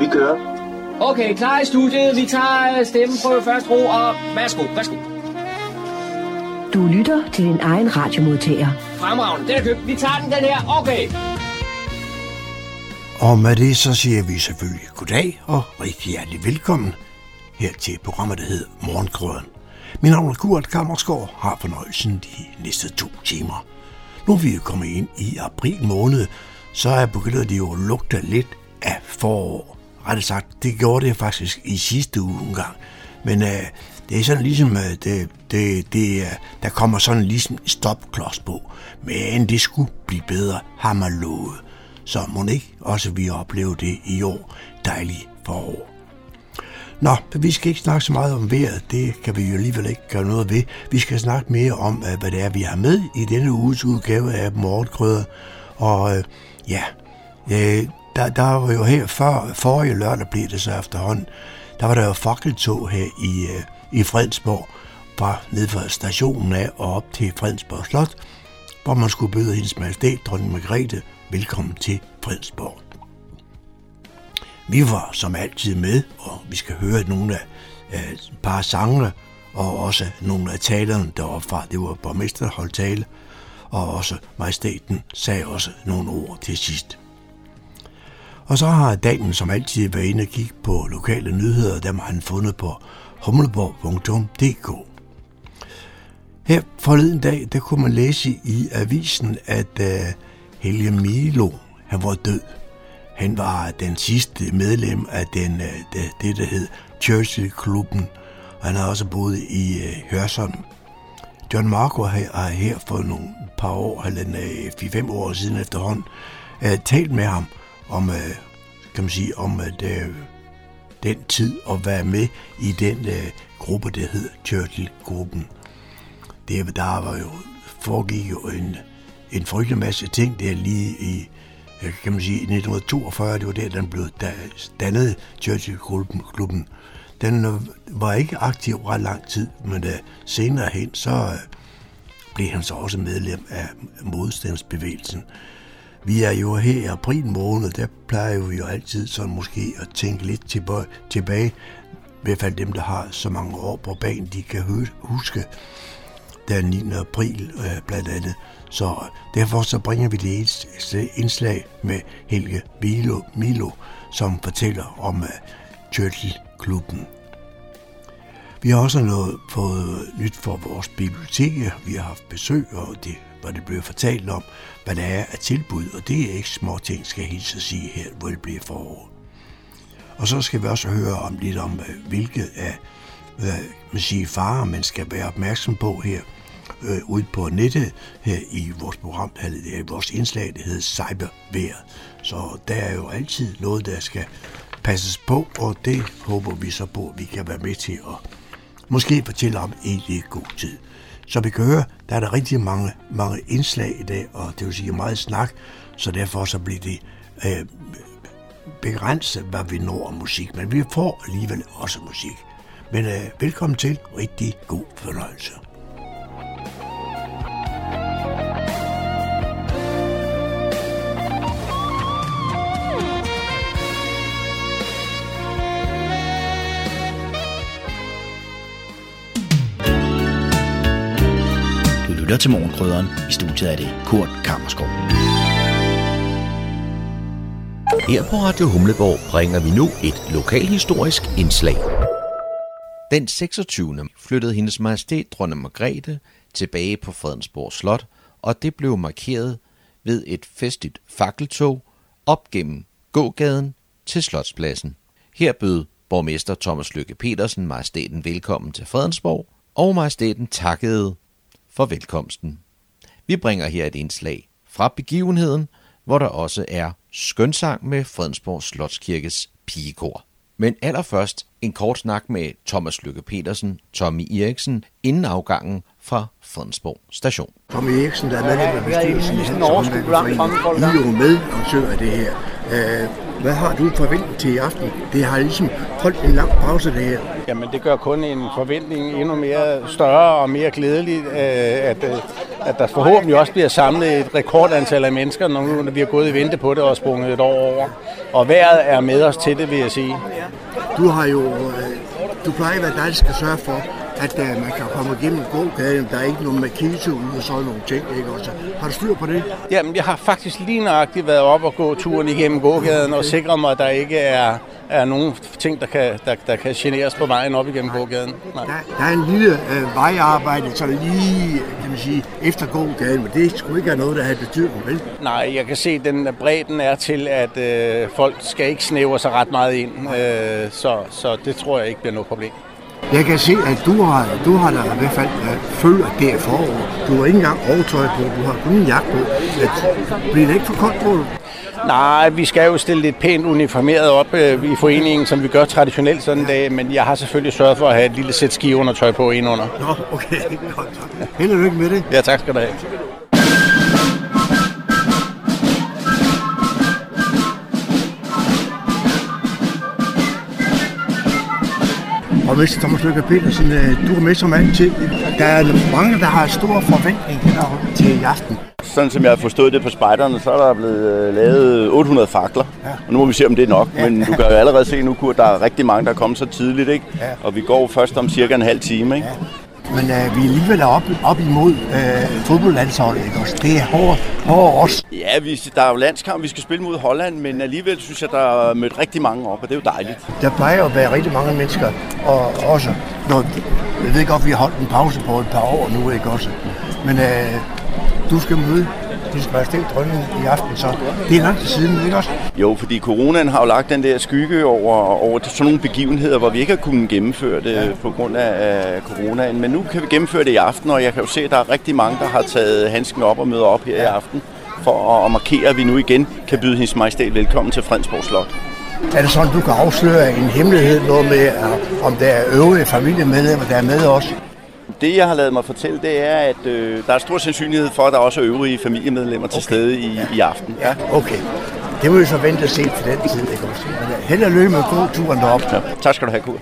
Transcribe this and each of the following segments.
Vi kører. Okay, klar i studiet. Vi tager stemmeprøve først ro, og værsgo, værsgo. Du lytter til din egen radiomodtager. Fremragende, den er købt. Vi tager den, den her. Okay. Og med det så siger vi selvfølgelig goddag og rigtig hjertelig velkommen her til programmet, der hedder Morgenkrøden. Min navn er Kurt Kammersgaard, har fornøjelsen de næste to timer. Nu er vi jo kommet ind i april måned, så er begyndt det jo at lugte lidt af forår. Rettet sagt, det gjorde det faktisk i sidste uge en gang. Men øh, det er sådan ligesom, øh, det, det, det, øh, der kommer sådan ligesom stopklods på. Men det skulle blive bedre, har man lovet. Så må ikke også vi opleve det i år. Dejligt forår. Nå, vi skal ikke snakke så meget om vejret. Det kan vi jo alligevel ikke gøre noget ved. Vi skal snakke mere om, øh, hvad det er, vi har med i denne uges udgave af Morgenkrøder. Og øh, ja, øh, der, der var jo her før, forrige lørdag blev det så efterhånden, der var der jo fakkeltog her i, øh, i Fredensborg, fra ned fra stationen af og op til Fredensborg Slot, hvor man skulle byde hendes majestæt, dronning Margrethe, velkommen til Fredensborg. Vi var som altid med, og vi skal høre nogle af øh, et par sangere, og også nogle af talerne deroppe fra. Det var borgmester, der holdt tale, og også majestæten sagde også nogle ord til sidst. Og så har damen som altid været inde og kigge på lokale nyheder, dem har han fundet på humleborg.dk. Her forleden dag, der kunne man læse i avisen, at uh, Helge Milo, han var død. Han var den sidste medlem af den, uh, det, det, der hed Churchill-klubben, og han har også boet i uh, Hørsholm. John Marco har her for nogle par år, eller 4-5 år siden efterhånden, uh, talt med ham om, øh, kan man sige, om øh, den tid at være med i den øh, gruppe, der hed Churchill-gruppen. Det, der var jo, foregik jo en, en frygtelig masse ting der lige i, kan man sige, i 1942, det var der, den blev dannet, Churchill-klubben. Den øh, var ikke aktiv ret lang tid, men uh, senere hen, så øh, blev han så også medlem af modstandsbevægelsen. Vi er jo her i april måned, der plejer vi jo altid sådan måske at tænke lidt tilbage, i hvert fald dem, der har så mange år på banen, de kan huske den 9. april øh, blandt andet. Så øh, derfor så bringer vi det indslag med Helge Milo, Milo som fortæller om øh, uh, Churchill-klubben. Vi har også noget fået nyt for vores bibliotek. Vi har haft besøg, og det hvor det bliver fortalt om, hvad der er af tilbud, og det er ikke små ting, skal jeg hilse at sige her, hvor det bliver forår. Og så skal vi også høre om lidt om, øh, hvilke af hvad man siger, farer man skal være opmærksom på her, øh, ude på nettet her i vores program, eller i vores indslag, det hedder Cybervejr. Så der er jo altid noget, der skal passes på, og det håber vi så på, at vi kan være med til at måske fortælle om i god tid. Som vi kan høre, der er der rigtig mange, mange indslag i dag, og det vil sige meget snak, så derfor så bliver det øh, begrænset, hvad vi når af musik, men vi får alligevel også musik. Men øh, velkommen til, rigtig god fornøjelse. Lytter til Morgenkrydderen. I studiet er det Kurt Kammerskov. Her på Radio Humleborg bringer vi nu et lokalhistorisk indslag. Den 26. flyttede hendes majestæt dronning Margrethe tilbage på Fredensborg Slot, og det blev markeret ved et festligt fakkeltog op gennem gågaden til Slotspladsen. Her bød borgmester Thomas Lykke Petersen majestæten velkommen til Fredensborg, og majestæten takkede for velkomsten. Vi bringer her et indslag fra begivenheden, hvor der også er skønsang med Fredensborg Slotskirkes pigekor. Men allerførst en kort snak med Thomas Lykke Petersen, Tommy Eriksen, inden afgangen fra Fredensborg station. Tommy Eriksen, der er medlem af bestyrelsen Håndværkerforening, I er jo med og af det her. Hvad har du forventet til i aften? Det har ligesom holdt en lang pause, det her. Jamen, det gør kun en forventning endnu mere større og mere glædelig, øh, at, øh, at der forhåbentlig også bliver samlet et rekordantal af mennesker, når vi har gået i vente på det og sprunget et år over. Og vejret er med os til det, vil jeg sige. Du har jo, øh, du plejer at være dig, der skal sørge for, at uh, man kan komme igennem gågaden. Der er ikke nogen ude og sådan nogle ting. Ikke? Også, har du styr på det? Jamen, jeg har faktisk lige nøjagtigt været op og gå turen igennem gågaden og sikret mig, at der ikke er, er nogen ting, der kan, der, der kan generes på vejen op igennem gågaden. Nej. Der, der er en lille øh, vejarbejde, så lige kan man sige, efter gågaden, men det skulle ikke have noget, der har betydning, vel? Nej, jeg kan se, at den bredden er til, at øh, folk skal ikke snævre sig ret meget ind, øh, så, så det tror jeg ikke bliver noget problem. Jeg kan se, at du har, du har da i hvert fald følt, at det er forår. Du har ikke engang overtøj på, du har kun en jakke på. At, bliver det ikke for koldt på Nej, vi skal jo stille lidt pænt uniformeret op øh, i foreningen, som vi gør traditionelt sådan en dag, men jeg har selvfølgelig sørget for at have et lille sæt skiundertøj på indenunder. Nå, okay. Held og lykke med det. Ja, tak skal du have. Og Mester Thomas Lykke Petersen, øh, du er med som altid. Der er mange, der har store forventninger til i aften. Sådan som jeg har forstået det på spejderne, så er der blevet øh, lavet 800 fakler. Ja. Og nu må vi se, om det er nok. Ja. Men du kan jo allerede se nu, at der er rigtig mange, der er kommet så tidligt. Ikke? Ja. Og vi går først om cirka en halv time. Ikke? Ja men øh, vi er alligevel op, op imod øh, fodboldlandsholdet, ikke også? Det er hårdt, hårdt også. Ja, vi, der er jo landskamp, vi skal spille mod Holland, men alligevel synes jeg, der er mødt rigtig mange op, og det er jo dejligt. Der plejer at være rigtig mange mennesker, og også, når, jeg ved godt, vi har holdt en pause på et par år nu, ikke også? Men øh, du skal møde Hendes Majestæt Dronning i aften, så det er lang tid siden, ikke også? Jo, fordi coronaen har jo lagt den der skygge over, over sådan nogle begivenheder, hvor vi ikke har kunnet gennemføre det ja. på grund af coronaen. Men nu kan vi gennemføre det i aften, og jeg kan jo se, at der er rigtig mange, der har taget handsken op og møder op her ja. i aften for at markere, at vi nu igen kan byde Hendes Majestæt velkommen til Fredensborg Slot. Er det sådan, du kan afsløre en hemmelighed, noget med, om der er øvrige familiemedlemmer, der er med os? Det, jeg har lavet mig fortælle, det er, at øh, der er stor sandsynlighed for, at der også er øvrige familiemedlemmer okay. til stede i, ja. i aften. Ja, okay. Det må vi så vente og se til den tid, ikke også? Øh, held og lykke med god turen derop. Ja. Tak skal du have, Kurt.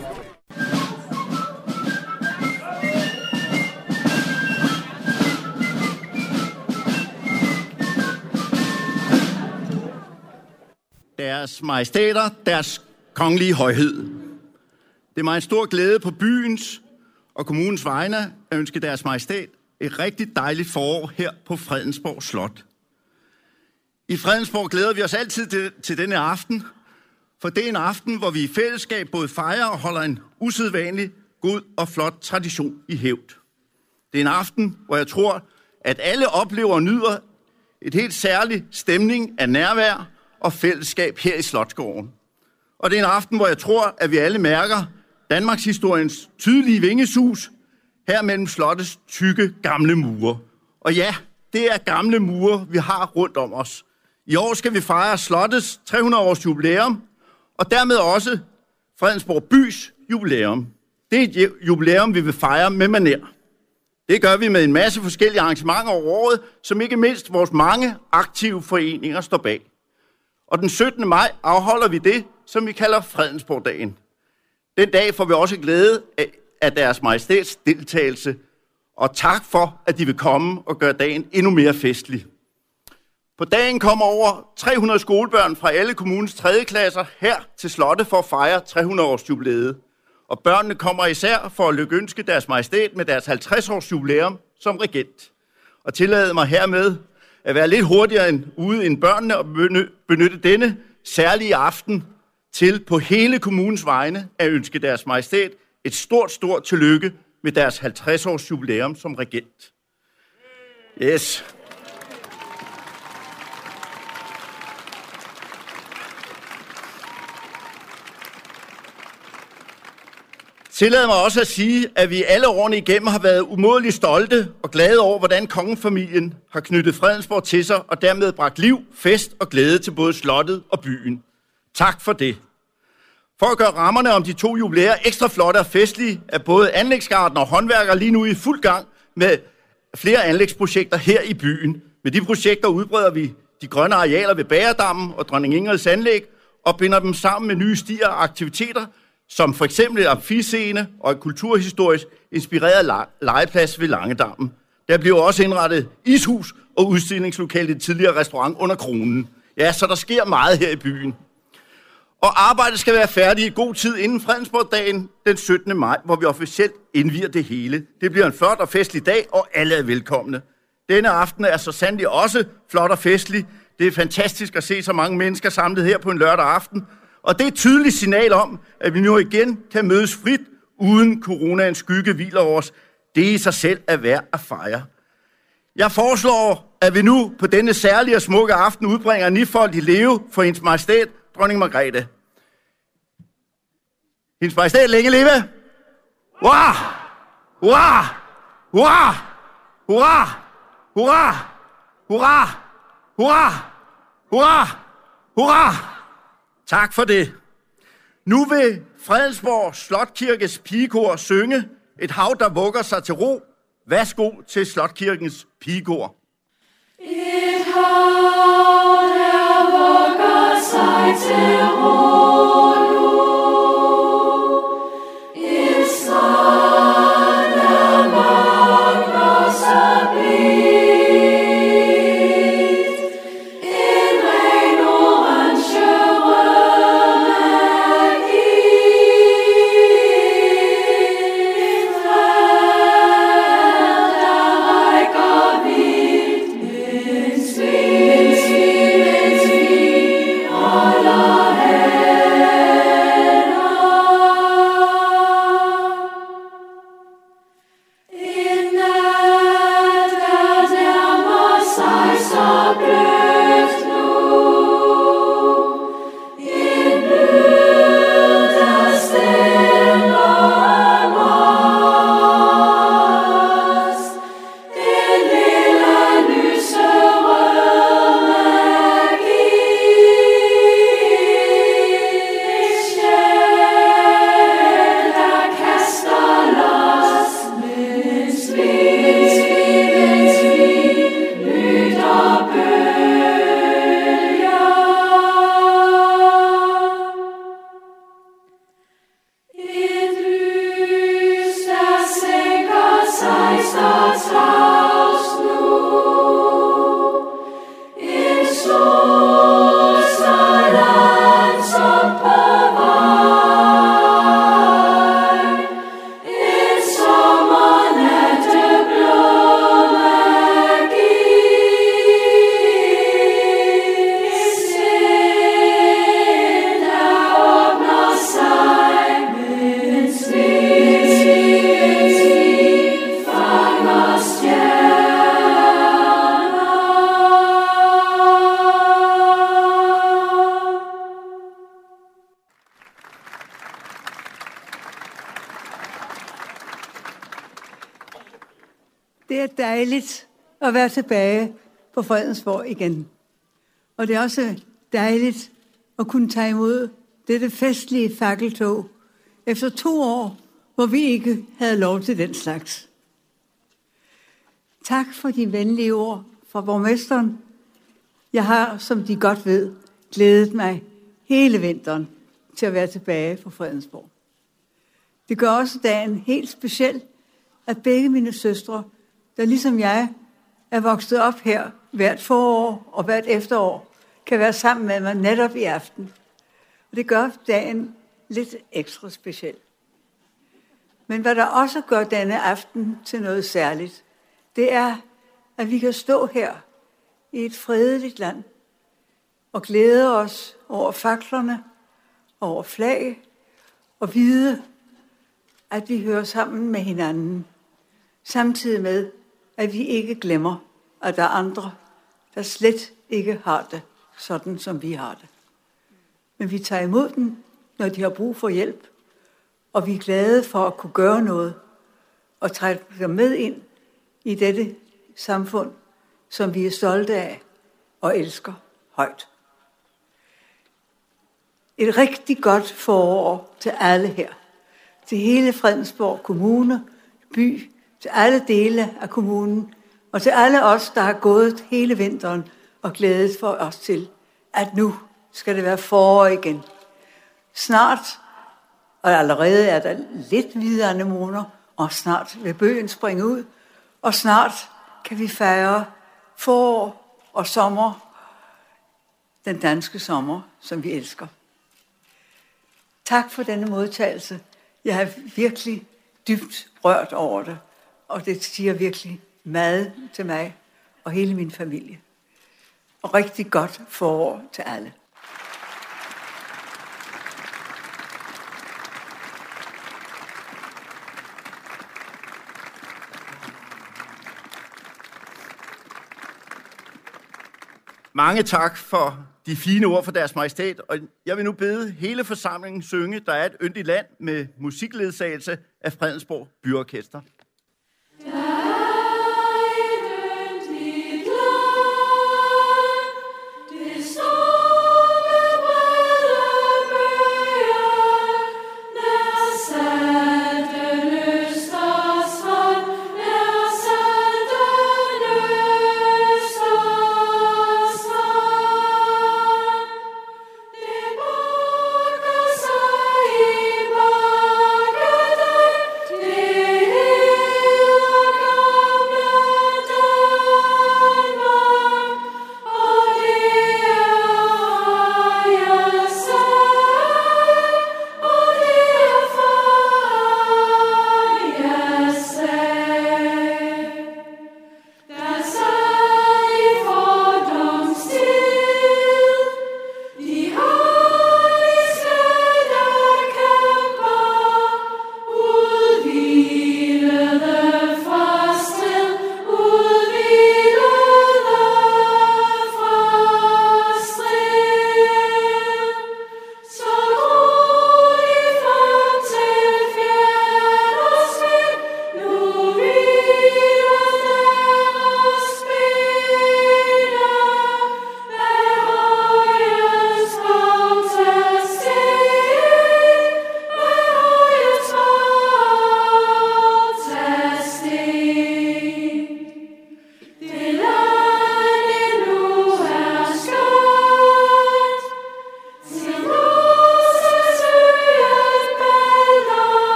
Deres majestæter, deres kongelige højhed. Det er mig en stor glæde på byens og kommunens vegne at ønske deres majestæt et rigtig dejligt forår her på Fredensborg Slot. I Fredensborg glæder vi os altid til, til denne aften, for det er en aften, hvor vi i fællesskab både fejrer og holder en usædvanlig god og flot tradition i hævd. Det er en aften, hvor jeg tror, at alle oplever og nyder et helt særligt stemning af nærvær og fællesskab her i Slotsgården. Og det er en aften, hvor jeg tror, at vi alle mærker, Danmarks historiens tydelige vingesus, her mellem slottets tykke gamle mure. Og ja, det er gamle mure, vi har rundt om os. I år skal vi fejre slottets 300-års jubilæum, og dermed også Fredensborg bys jubilæum. Det er et jubilæum, vi vil fejre med maner. Det gør vi med en masse forskellige arrangementer over året, som ikke mindst vores mange aktive foreninger står bag. Og den 17. maj afholder vi det, som vi kalder Fredensborg-dagen. Den dag får vi også glæde af deres majestæts deltagelse, og tak for, at de vil komme og gøre dagen endnu mere festlig. På dagen kommer over 300 skolebørn fra alle kommunens 3. klasser her til slottet for at fejre 300-års jubilæet. Og børnene kommer især for at lykønske deres majestæt med deres 50-års jubilæum som regent. Og tillade mig hermed at være lidt hurtigere end ude end børnene og benytte denne særlige aften til på hele kommunens vegne at ønske deres majestæt et stort, stort tillykke med deres 50-års jubilæum som regent. Yes. Tillad mig også at sige, at vi alle årene igennem har været umådeligt stolte og glade over, hvordan kongefamilien har knyttet Fredensborg til sig og dermed bragt liv, fest og glæde til både slottet og byen. Tak for det. For at gøre rammerne om de to jubilæer ekstra flotte og festlige, er både anlægsgarden og håndværker lige nu i fuld gang med flere anlægsprojekter her i byen. Med de projekter udbreder vi de grønne arealer ved Bagerdammen og Dronning Ingrids anlæg, og binder dem sammen med nye stier og aktiviteter, som for eksempel et amfiscene og et kulturhistorisk inspireret legeplads ved Langedammen. Der bliver også indrettet ishus og udstillingslokale i det tidligere restaurant under kronen. Ja, så der sker meget her i byen. Og arbejdet skal være færdigt i god tid inden Fredensborg-dagen den 17. maj, hvor vi officielt indviger det hele. Det bliver en flot og festlig dag, og alle er velkomne. Denne aften er så sandelig også flot og festlig. Det er fantastisk at se så mange mennesker samlet her på en lørdag aften. Og det er et tydeligt signal om, at vi nu igen kan mødes frit, uden coronaens skygge hviler over os. Det i sig selv er værd at fejre. Jeg foreslår, at vi nu på denne særlige og smukke aften udbringer Nifold i leve for hendes majestæt, dronning Margrethe. Hendes majestæt længe leve! Hurra! Hurra! Hurra! Hurra! Hurra! Hurra! Hurra! Hurra! Hurra! Tak for det. Nu vil Fredensborg Slotkirkes pigekor synge et hav, der vugger sig til ro. Værsgo til Slotkirkens pigekor. Et hav, der vugger sig til ro. nu. Er tilbage på Fredensborg igen. Og det er også dejligt at kunne tage imod dette festlige fakkeltog efter to år, hvor vi ikke havde lov til den slags. Tak for de venlige ord fra borgmesteren. Jeg har, som de godt ved, glædet mig hele vinteren til at være tilbage på Fredensborg. Det gør også dagen helt speciel, at begge mine søstre, der ligesom jeg er vokset op her hvert forår og hvert efterår, kan være sammen med mig netop i aften. Og det gør dagen lidt ekstra speciel. Men hvad der også gør denne aften til noget særligt, det er, at vi kan stå her i et fredeligt land og glæde os over faklerne, over flag og vide, at vi hører sammen med hinanden, samtidig med, at vi ikke glemmer, at der er andre, der slet ikke har det sådan, som vi har det. Men vi tager imod dem, når de har brug for hjælp, og vi er glade for at kunne gøre noget og trække dem med ind i dette samfund, som vi er stolte af og elsker højt. Et rigtig godt forår til alle her. Til hele Fredensborg Kommune, by, til alle dele af kommunen, og til alle os, der har gået hele vinteren og glædet for os til, at nu skal det være forår igen. Snart, og allerede er der lidt videre anemoner, og snart vil bøgen springe ud, og snart kan vi fejre forår og sommer, den danske sommer, som vi elsker. Tak for denne modtagelse. Jeg er virkelig dybt rørt over det, og det siger virkelig meget til mig og hele min familie. Og rigtig godt forår til alle. Mange tak for de fine ord fra deres majestæt, og jeg vil nu bede hele forsamlingen synge Der er et yndigt land med musikledsagelse af Fredensborg Byorkester.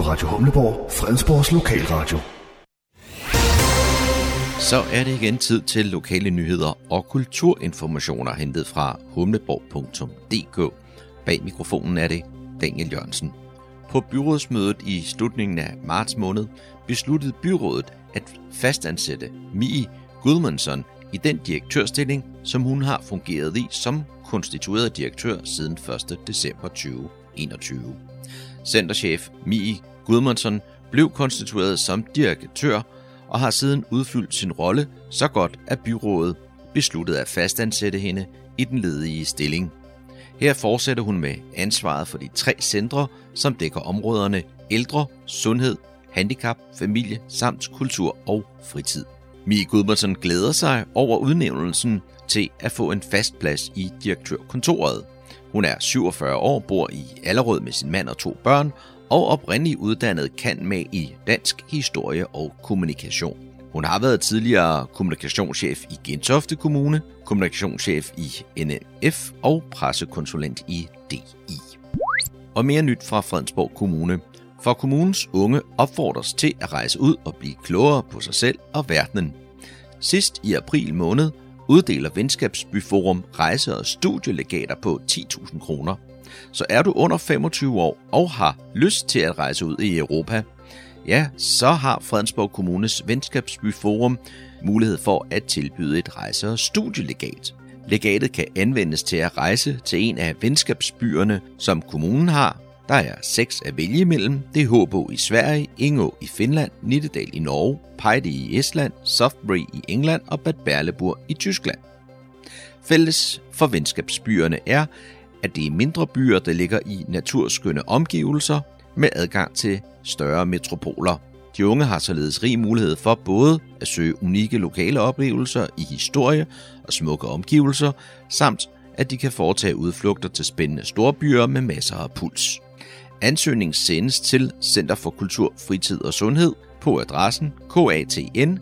På Radio Humleborg, Fredensborgs lokalradio. Så er det igen tid til lokale nyheder og kulturinformationer hentet fra humleborg.dk. Bag mikrofonen er det Daniel Jørgensen. På byrådsmødet i slutningen af marts måned besluttede byrådet at fastansætte Mie Gudmundsson i den direktørstilling, som hun har fungeret i som konstitueret direktør siden 1. december 2021. Centerchef Mie Gudmundsson blev konstitueret som direktør og har siden udfyldt sin rolle så godt, at byrådet besluttede at fastansætte hende i den ledige stilling. Her fortsætter hun med ansvaret for de tre centre, som dækker områderne ældre, sundhed, handicap, familie samt kultur og fritid. Mie Gudmundsen glæder sig over udnævnelsen til at få en fast plads i direktørkontoret. Hun er 47 år, bor i Allerød med sin mand og to børn, og oprindeligt uddannet kan med i dansk historie og kommunikation. Hun har været tidligere kommunikationschef i Gentofte Kommune, kommunikationschef i NF og pressekonsulent i DI. Og mere nyt fra Fredensborg Kommune. For kommunens unge opfordres til at rejse ud og blive klogere på sig selv og verdenen. Sidst i april måned uddeler Venskabsbyforum rejse- og studielegater på 10.000 kroner. Så er du under 25 år og har lyst til at rejse ud i Europa, ja, så har Fredensborg Kommunes Venskabsbyforum mulighed for at tilbyde et rejse- og studielegat. Legatet kan anvendes til at rejse til en af venskabsbyerne, som kommunen har. Der er seks at vælge imellem. Det er Håbo i Sverige, Ingå i Finland, Nittedal i Norge, Pejde i Estland, Softbury i England og Bad Berleburg i Tyskland. Fælles for venskabsbyerne er, at det er mindre byer, der ligger i naturskønne omgivelser med adgang til større metropoler. De unge har således rig mulighed for både at søge unikke lokale oplevelser i historie og smukke omgivelser, samt at de kan foretage udflugter til spændende storbyer med masser af puls. Ansøgning sendes til Center for Kultur, Fritid og Sundhed på adressen katn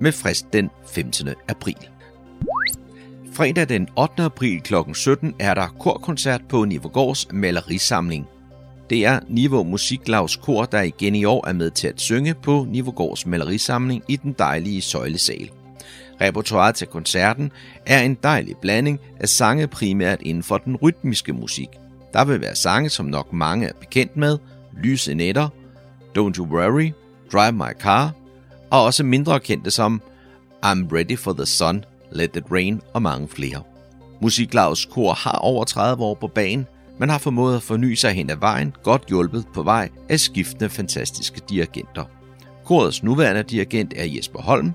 med frist den 15. april. Fredag den 8. april kl. 17 er der korkoncert på Nivogårds malerisamling. Det er Niveau Musiklavs Kor, der igen i år er med til at synge på Nivogårds malerisamling i den dejlige søjlesal. Repertoiret til koncerten er en dejlig blanding af sange primært inden for den rytmiske musik. Der vil være sange, som nok mange er bekendt med, Lyse Netter, Don't You Worry, Drive My Car, og også mindre kendte som I'm Ready for the Sun, Let It Rain og mange flere. Musiklavs kor har over 30 år på banen, men har formået at forny sig hen ad vejen, godt hjulpet på vej af skiftende fantastiske dirigenter. Korets nuværende dirigent er Jesper Holm.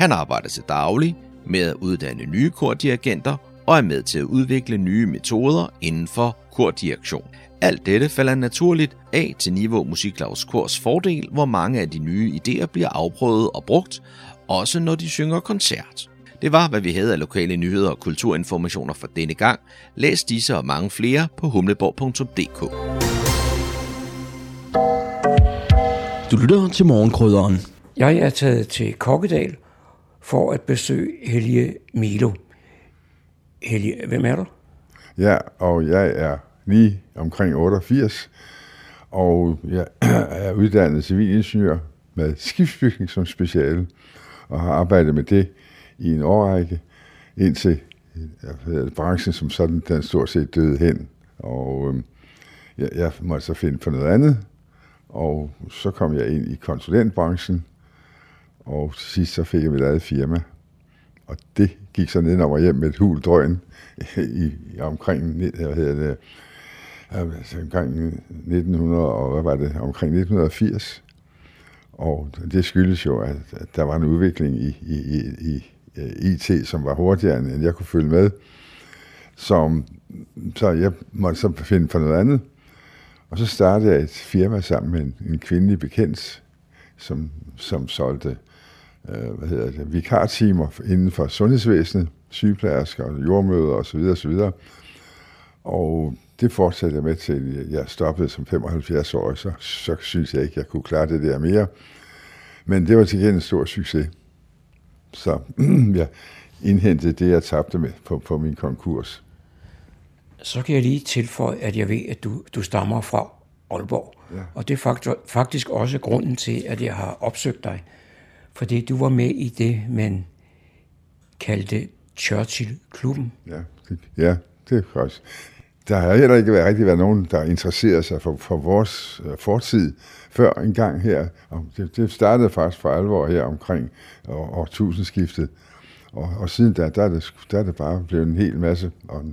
Han arbejder til daglig med at uddanne nye kordirigenter og er med til at udvikle nye metoder inden for kordirektion. Alt dette falder naturligt af til Niveau Musiklavs Kors fordel, hvor mange af de nye idéer bliver afprøvet og brugt, også når de synger koncert. Det var, hvad vi havde af lokale nyheder og kulturinformationer for denne gang. Læs disse og mange flere på humleborg.dk. Du lytter til morgenkrydderen. Jeg er taget til Kokkedal for at besøge Helge Milo. Helge, hvem er du? Ja, og jeg er lige omkring 88, og jeg er uddannet civilingeniør med skibsbygning som speciale, og har arbejdet med det i en årrække, indtil jeg, branchen som sådan, den stort set døde hen. Og øh, jeg, jeg måtte så finde på noget andet, og så kom jeg ind i konsulentbranchen, og til sidst så fik jeg mit eget firma. Og det gik så ned over hjem med et hul drøn i, i omkring, hvad hedder det, altså omkring 1900, og hvad var det, omkring 1980. Og det skyldes jo, at, at der var en udvikling i, i, i, i IT, som var hurtigere, end jeg kunne følge med. Som, så jeg måtte så finde for noget andet. Og så startede jeg et firma sammen med en, en kvindelig bekendt, som, som solgte øh, hvad hedder det, vikartimer inden for sundhedsvæsenet, sygeplejersker og jordmøder osv. osv. Og det fortsatte jeg med til, jeg stoppede som 75 år, så, så synes jeg ikke, jeg kunne klare det der mere. Men det var til gengæld en stor succes. Så jeg indhentede det, jeg tabte med på, på min konkurs. Så kan jeg lige tilføje, at jeg ved, at du, du stammer fra Aalborg. Ja. Og det er faktisk også grunden til, at jeg har opsøgt dig. Fordi du var med i det, man kaldte Churchill-klubben. Ja, det, ja, det er faktisk. Der har heller ikke været, rigtig været nogen, der interesserede sig for, for vores øh, fortid før en gang her. Og det, det startede faktisk for alvor her omkring år, årtusindskiftet. Og, og siden da, der er, det, der er det bare blevet en hel masse. Og,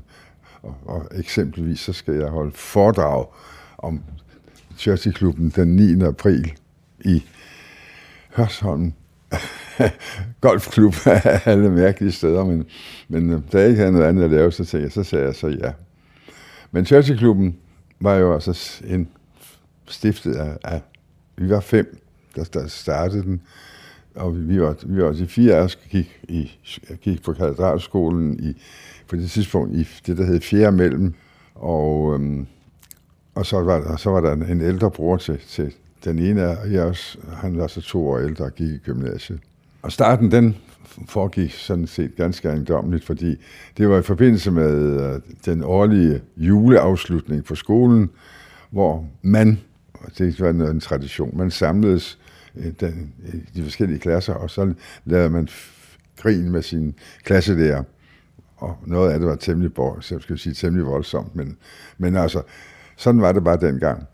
og, og eksempelvis så skal jeg holde foredrag om Churchill-klubben den 9. april i Hørsholm golfklub af alle mærkelige steder, men, men øh, da jeg ikke havde noget andet at lave, så, tænkte jeg, så sagde jeg så ja. Men Churchill-klubben var jo altså en stiftet af, af vi var fem, der, der startede den, og vi var, vi var de fire af os gik, i, gik på katedralskolen i, på det tidspunkt i det, der hed fjerde mellem, og, øhm, og så var, der, så var der en ældre bror til, til den ene af os, han var så to år ældre og gik i gymnasiet. Og starten, den foregik sådan set ganske ejendomligt, fordi det var i forbindelse med øh, den årlige juleafslutning på skolen, hvor man, og det var en tradition, man samledes øh, den, de forskellige klasser, og så lavede man grin med sin klasselærer. Og noget af det var temmelig, så jeg skal sige, temmelig voldsomt, men, men altså, sådan var det bare dengang.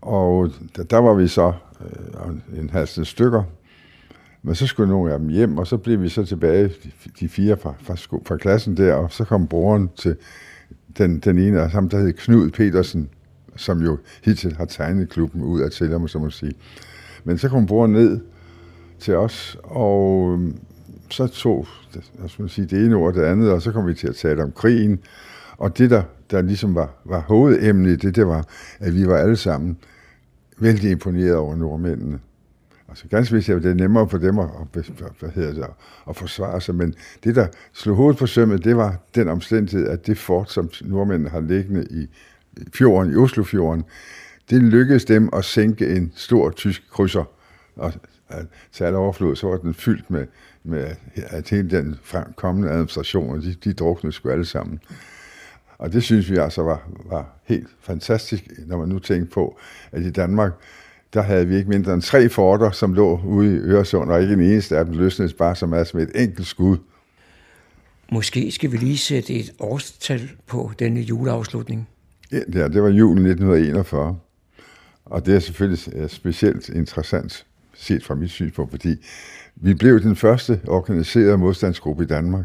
Og der, var vi så øh, en halv stykker, men så skulle nogle af dem hjem, og så blev vi så tilbage, de, de fire fra, fra, sko, fra klassen der, og så kom broren til den, den ene af ham, der hed Knud Petersen, som jo hittil har tegnet klubben ud af til, om så må sige. Men så kom broren ned til os, og øhm, så tog jeg skulle sige, det ene ord det andet, og så kom vi til at tale om krigen. Og det, der, der ligesom var, var hovedemnet i det, det var, at vi var alle sammen vældig imponeret over nordmændene. Altså ganske vist at det nemmere for dem at, hvad hedder det, at forsvare sig, men det, der slog hovedet på sømmet, det var den omstændighed, at det fort, som nordmændene har liggende i fjorden, i Oslofjorden, det lykkedes dem at sænke en stor tysk krydser. Og til alle overflod, så var den fyldt med, med at hele den kommende administration, de, de druknede sgu alle sammen. Og det synes vi altså var, var helt fantastisk, når man nu tænker på, at i Danmark, der havde vi ikke mindre end tre forter, som lå ude i Øresund, og ikke en eneste af dem løsnedes bare som er med et enkelt skud. Måske skal vi lige sætte et årstal på denne juleafslutning. Ja, det var julen 1941. Og det er selvfølgelig specielt interessant set fra mit synspunkt, fordi vi blev den første organiserede modstandsgruppe i Danmark.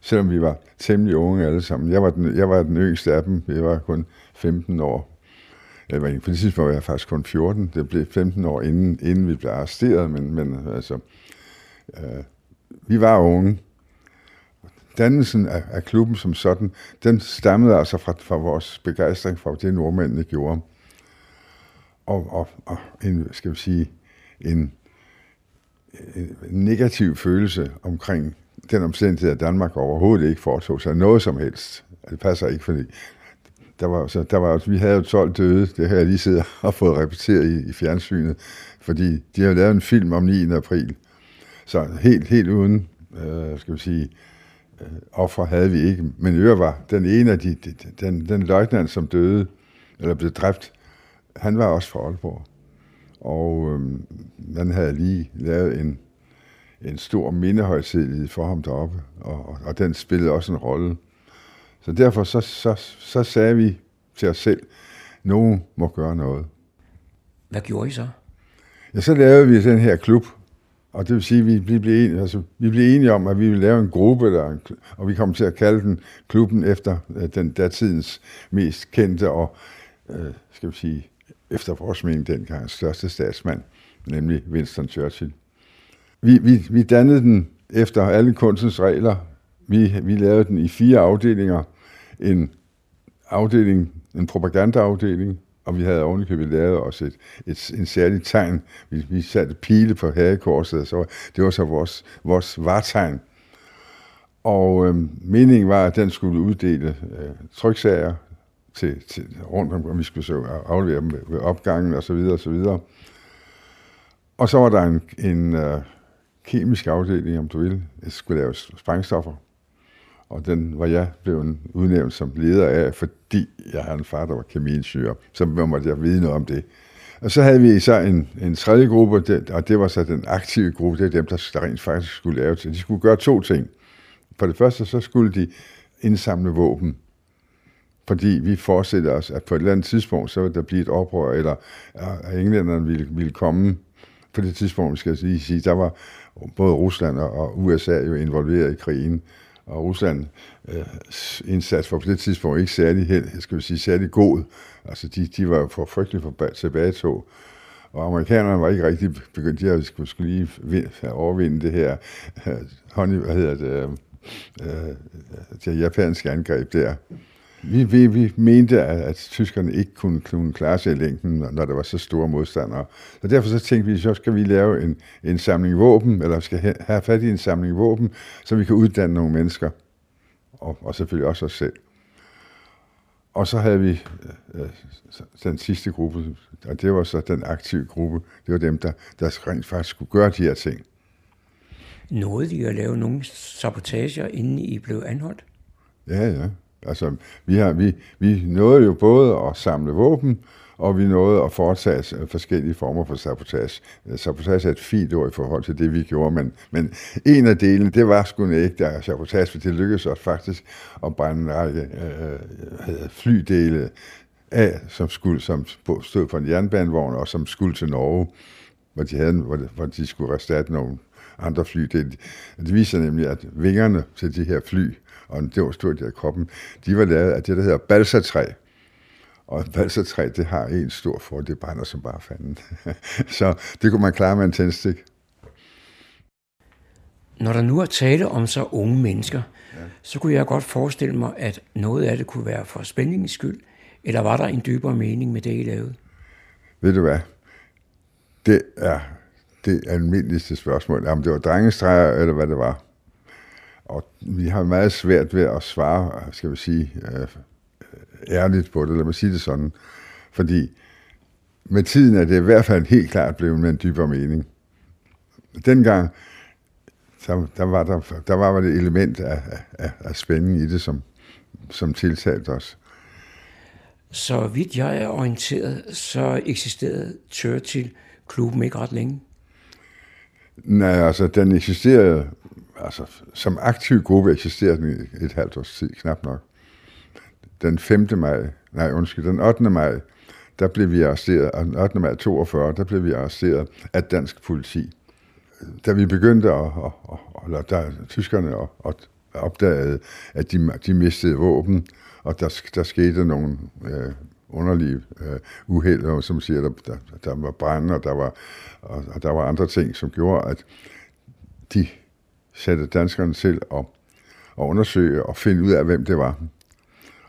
Selvom vi var temmelig unge alle sammen. Jeg var den, jeg var den yngste af dem. Jeg var kun 15 år. Jeg var, på det tidspunkt var jeg faktisk kun 14. Det blev 15 år inden, inden vi blev arresteret, men, men altså, øh, vi var unge. Dannelsen af, af klubben som sådan, den stammede altså fra, fra vores begejstring for det, nordmændene gjorde. Og, og, og en, skal vi sige, en, en negativ følelse omkring den omstændighed, at Danmark overhovedet ikke foretog sig noget som helst. Det passer ikke, fordi der var, så der var, vi havde jo 12 døde, det har jeg lige siddet og fået repeteret i, i fjernsynet, fordi de har lavet en film om 9. april. Så helt, helt uden, øh, skal vi sige, øh, offer havde vi ikke. Men Øre var den ene af de, de den, den løjtnant, som døde, eller blev dræbt, han var også fra Aalborg. Og øh, man havde lige lavet en, en stor mindehøjtidlighed for ham deroppe, og, og, og den spillede også en rolle. Så derfor så, så, så sagde vi til os selv, nogen må gøre noget. Hvad gjorde I så? Ja, så lavede vi den her klub, og det vil sige, at vi, vi, blev enige, altså, vi blev enige om, at vi ville lave en gruppe, der, og vi kom til at kalde den klubben efter øh, den datidens mest kendte og, øh, skal vi sige, efter vores mening dengang største statsmand, nemlig Winston Churchill. Vi, vi, vi dannede den efter alle kunstens regler. Vi, vi lavede den i fire afdelinger. En afdeling, en propagandaafdeling, og vi havde ovenikøbet lavet også et, et, en særlig tegn. Vi, vi satte pile på hagekorset, så det var så vores, vores vartegn. Og øh, meningen var, at den skulle uddele øh, tryksager til, til, rundt om, vi skulle så aflevere dem ved, ved opgangen og så videre og så videre. Og så var der en, en øh, kemisk afdeling, om du vil, skulle lave sprængstoffer. Og den var jeg blevet udnævnt som leder af, fordi jeg havde en far, der var kemiingeniør. Så måtte jeg vide noget om det. Og så havde vi så en, en tredje gruppe, og det var så den aktive gruppe, det er dem, der, rent faktisk skulle lave til. De skulle gøre to ting. For det første, så skulle de indsamle våben fordi vi forestiller os, at på et eller andet tidspunkt, så vil der blive et oprør, eller at englænderne ville, ville komme på det tidspunkt, skal jeg lige sige, der var både Rusland og USA jo involveret i krigen, og Rusland øh, indsats var på det tidspunkt ikke særlig, held, skal vi sige, særlig god. Altså, de, de var jo for frygtelig for tilbagetog. Og amerikanerne var ikke rigtig begyndt, de skulle, skulle lige overvinde det her øh, honey, hvad hedder det, øh, øh det japanske angreb der. Vi, vi, vi mente, at, at tyskerne ikke kunne, kunne klare sig i længden, når- der var så store modstandere. Så derfor så tænkte vi, så skal vi lave en, en samling våben, eller skal ha- have fat i en samling våben, så vi kan uddanne nogle mennesker, og, og selvfølgelig også os selv. Og så havde vi øh, øh, den sidste gruppe, og det var så den aktive gruppe. Det var dem, der, der rent faktisk skulle gøre de her ting. Nåede de at lave nogle sabotager, inden I blev anholdt? Ja, ja. Altså, vi, har, vi, vi nåede jo både at samle våben, og vi nåede at foretage forskellige former for sabotage. Sabotage er et fint ord i forhold til det, vi gjorde, men, men en af delene, det var sgu ikke der sabotage, for det lykkedes os faktisk at brænde en række øh, øh flydele af, som, skulle, som stod på en jernbanevogn, og som skulle til Norge, hvor de, havde, hvor de, hvor de skulle erstatte nogle andre fly. Det, det viser nemlig, at vingerne til de her fly, og det var stort af kroppen, de var lavet af det, der hedder balsatræ. Og balsatræ, det har en stor for, det brænder som bare fanden. Så det kunne man klare med en tændstik. Når der nu er tale om så unge mennesker, ja. så kunne jeg godt forestille mig, at noget af det kunne være for spændingens skyld, eller var der en dybere mening med det, I lavede? Ved du hvad? Det er det almindeligste spørgsmål. Om det var drengestreger, eller hvad det var. Og vi har meget svært ved at svare, skal vi sige, øh, ærligt på det, lad mig sige det sådan. Fordi med tiden er det i hvert fald helt klart blevet med en dybere mening. Dengang, der, der, var, der, der var det element af, af, af spænding i det, som, som tiltalte os. Så vidt jeg er orienteret, så eksisterede Churchill-klubben ikke ret længe. Nej, altså den eksisterede, altså som aktiv gruppe eksisterer den i et halvt års tid, knap nok. Den 5. maj, nej undskyld, den 8. maj, der blev vi arresteret, og den 8. maj 42, der blev vi arresteret af dansk politi. Da vi begyndte at, at, at, eller der tyskerne at, at opdagede, at de, de mistede våben, og der, der skete nogle øh, underlige øh, uheld, som siger, der, der, der var brænde, og der var, og, og der var andre ting, som gjorde, at de satte danskerne til at, at undersøge og finde ud af, hvem det var.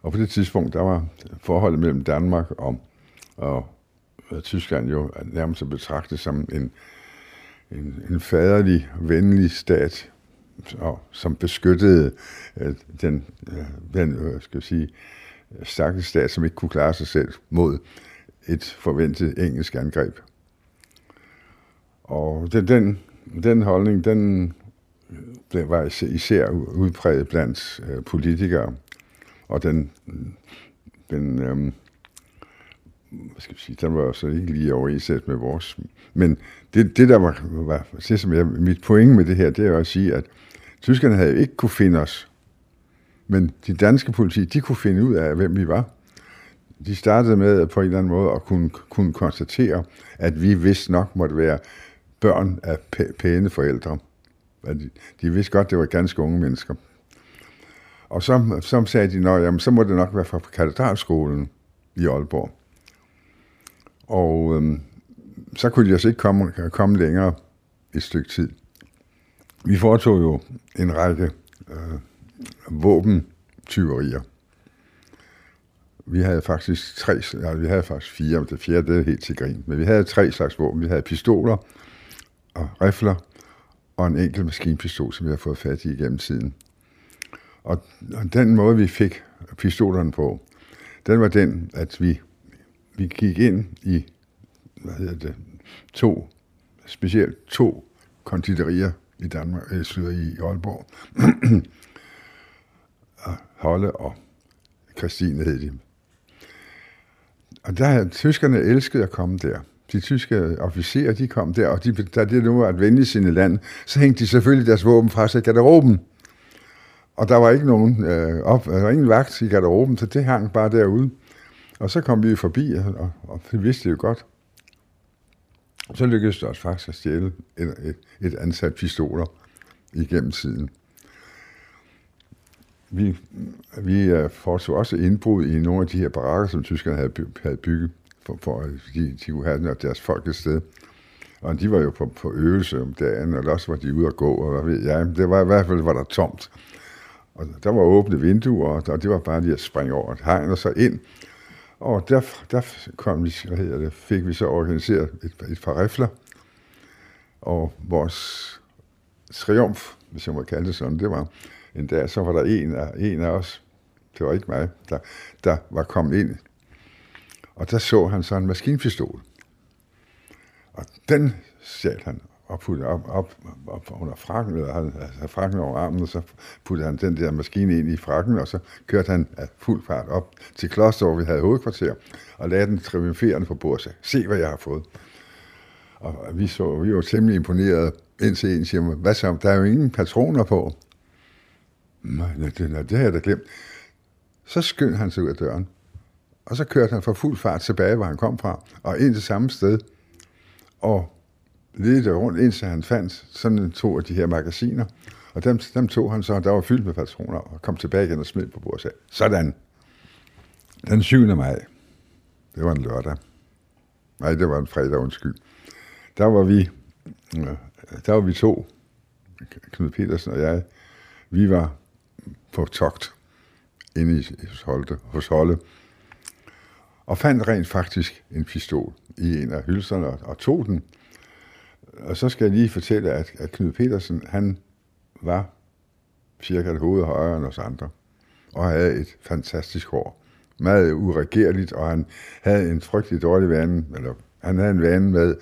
Og på det tidspunkt, der var forholdet mellem Danmark og, og Tyskland jo nærmest betragtet som en, en, en faderlig, venlig stat, og, som beskyttede øh, den, øh, den øh, skal jeg sige, stakkels stat, som ikke kunne klare sig selv mod et forventet engelsk angreb. Og den, den, den holdning, den, det var især udpræget blandt øh, politikere, og den, den øh, hvad skal jeg sige, den var så ikke lige overensat med vores. Men det, det der var, var det, som jeg, mit point med det her, det er at sige, at tyskerne havde ikke kunne finde os. Men de danske politi, de kunne finde ud af, hvem vi var. De startede med på en eller anden måde at kunne, kunne konstatere, at vi vist nok måtte være børn af pæne forældre. De, de vidste godt, det var ganske unge mennesker. Og så, så sagde de, at jamen, så må det nok være fra katedralskolen i Aalborg. Og øhm, så kunne de altså ikke komme, komme længere et stykke tid. Vi foretog jo en række øh, våbentyverier. Vi havde faktisk tre, ja, vi havde faktisk fire, men det fjerde det er helt til grin. Men vi havde tre slags våben. Vi havde pistoler og rifler og en enkelt maskinpistol, som vi har fået fat i gennem tiden. Og, og den måde, vi fik pistolerne på, den var den, at vi, vi gik ind i hvad hedder det, to, specielt to konditorier i Danmark, øh, i Aalborg. Holle og Christine hed de. Og der tyskerne elskede at komme der. De tyske officerer, de kom der, og de, da det nu var et venligt sine land, så hængte de selvfølgelig deres våben fra sig i garderoben. Og der var ikke nogen øh, op, der var ingen vagt i garderoben, så det hang bare derude. Og så kom vi forbi, og, og det vidste jo godt. Så lykkedes det os faktisk at stjæle et, et, et ansat pistoler igennem tiden. Vi, vi øh, foretog også indbrud i nogle af de her barakker, som tyskerne havde, havde bygget for, for at de kunne have deres folk et sted. Og de var jo på, på øvelse om dagen, og også var de ude at gå, og hvad ved jeg. Det var i hvert fald, var der tomt. Og der var åbne vinduer, og det var bare lige at springe over et hegn og så ind. Og der, der kom vi, hvad hedder det, fik vi så organiseret et, et par rifler. Og vores triumf, hvis jeg må kalde det sådan, det var en dag, så var der en af, en af os, det var ikke mig, der, der var kommet ind. Og der så han så en maskinpistol. Og den stjal han og puttede op, op, op under frakken, eller han altså frakken over armen, og så puttede han den der maskine ind i frakken, og så kørte han af fuld fart op til kloster, hvor vi havde hovedkvarter, og lagde den triumferende på bordet se hvad jeg har fået. Og vi, så, vi var temmelig imponeret, indtil en siger, hvad så, der er jo ingen patroner på. Nej, det, det, det har jeg da glemt. Så skyndte han sig ud af døren, og så kørte han for fuld fart tilbage, hvor han kom fra, og ind til samme sted, og ledte rundt, indtil han fandt sådan to af de her magasiner. Og dem, dem tog han så, der var fyldt med patroner, og kom tilbage igen og smed på bordet og sådan. Den 7. maj, det var en lørdag. Nej, det var en fredag, undskyld. Der var vi, øh, der var vi to, Knud Petersen og jeg, vi var på togt inde i, hos Holte, hos Holte og fandt rent faktisk en pistol i en af hylserne og, og tog den. Og så skal jeg lige fortælle, at, at Knud Petersen, han var cirka et hoved højere end os andre, og havde et fantastisk hår. Meget uregerligt, og han havde en frygtelig dårlig vane, eller han havde en vane med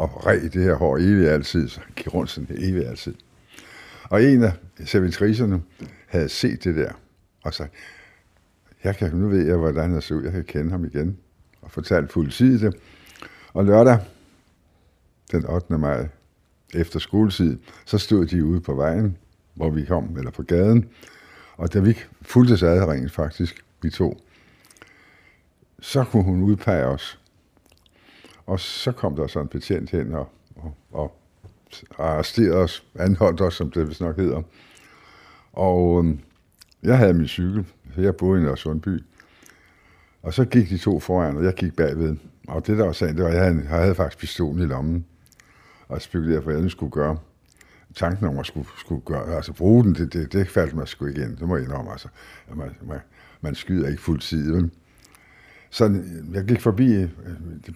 at ræge det her hår evigt altid, så han gik rundt sådan evigt altid. Og en af servitriserne havde set det der, og sagde, jeg kan, nu ved jeg, hvordan han ser ud, jeg kan kende ham igen, og fortalte politiet det. Og lørdag, den 8. maj, efter skoletid, så stod de ude på vejen, hvor vi kom, eller på gaden, og da vi fulgte sig rent faktisk, vi to, så kunne hun udpege os. Og så kom der så en betjent hen og, og, og arresterede os, anholdt os, som det vist nok hedder. Og øhm, jeg havde min cykel, så jeg boede i Nørresundby. Og så gik de to foran, og jeg gik bagved. Og det der var sagen, det var, at jeg havde, jeg havde faktisk pistolen i lommen. Og spekulerede, hvad jeg skulle gøre. Tanken om at skulle, skulle gøre, altså bruge den, det, det, det faldt mig sgu igen. Det må jeg indrømme, altså. Man, man, man skyder ikke fuld tid, vel? Så jeg gik forbi, øh,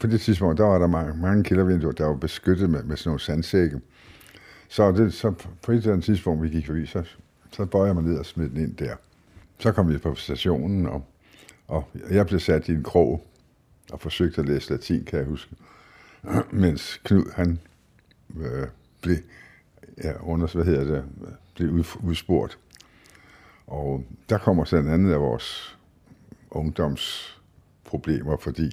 på det tidspunkt, der var der mange, mange kældervinduer, der var beskyttet med, med sådan nogle sandsække. Så, det, så på et eller andet tidspunkt, vi gik forbi, så, så bøjer jeg mig ned og smed den ind der. Så kom vi på stationen, og, og jeg blev sat i en krog og forsøgte at læse latin, kan jeg huske. Mens Knud, han øh, blev, ja, under, hvad hedder det, blev ud, udspurgt. Og der kommer så en anden af vores ungdomsproblemer, fordi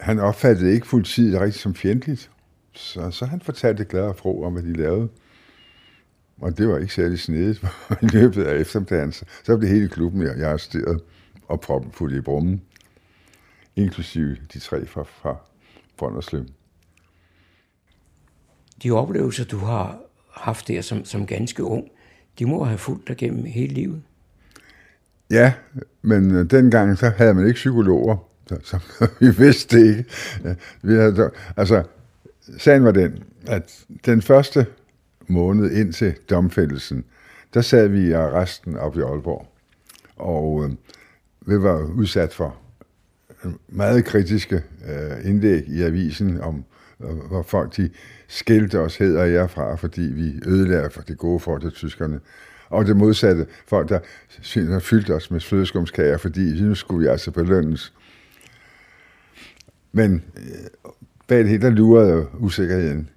han opfattede ikke politiet rigtig som fjendtligt. Så, så han fortalte glad og fro om, hvad de lavede. Og det var ikke særlig snedigt. I løbet af eftermiddagen, så, blev hele klubben jeg arresteret og proppen fuldt i brummen. Inklusive de tre fra, fra Brønderslev. De oplevelser, du har haft der som, som ganske ung, de må have fulgt dig gennem hele livet. Ja, men øh, dengang så havde man ikke psykologer, så, så vi vidste det ikke. Ja, vi havde, altså, sagen var den, at den første måned ind til domfældelsen, der sad vi i arresten op i Aalborg, og øh, vi var udsat for øh, meget kritiske øh, indlæg i avisen om, øh, hvor folk de skældte os hed og jer fra, fordi vi ødelagde for det gode for til tyskerne. Og det modsatte, folk der, der fyldte os med flødeskumskager, fordi nu skulle vi altså belønnes. Men øh, bag det hele, der lurede usikkerheden.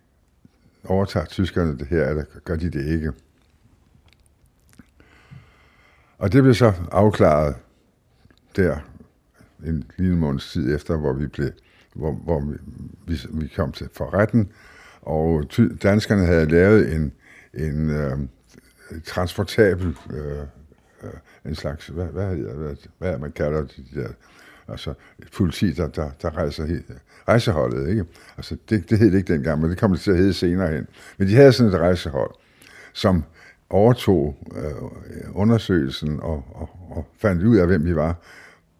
Overtager tyskerne det her, eller gør de det ikke? Og det blev så afklaret der en lille måneds tid efter, hvor vi blev, hvor, hvor vi, vi, vi kom til for retten, og ty, danskerne havde lavet en, en øh, transportabel, øh, øh, en slags, hvad, hvad, hvad, hvad man kalder de der, altså et politi, der, der, der rejser rejseholdet, ikke? Altså det, det hed det ikke dengang, men det kom det til at hedde senere hen. Men de havde sådan et rejsehold, som overtog øh, undersøgelsen og, og, og fandt ud af, hvem vi var,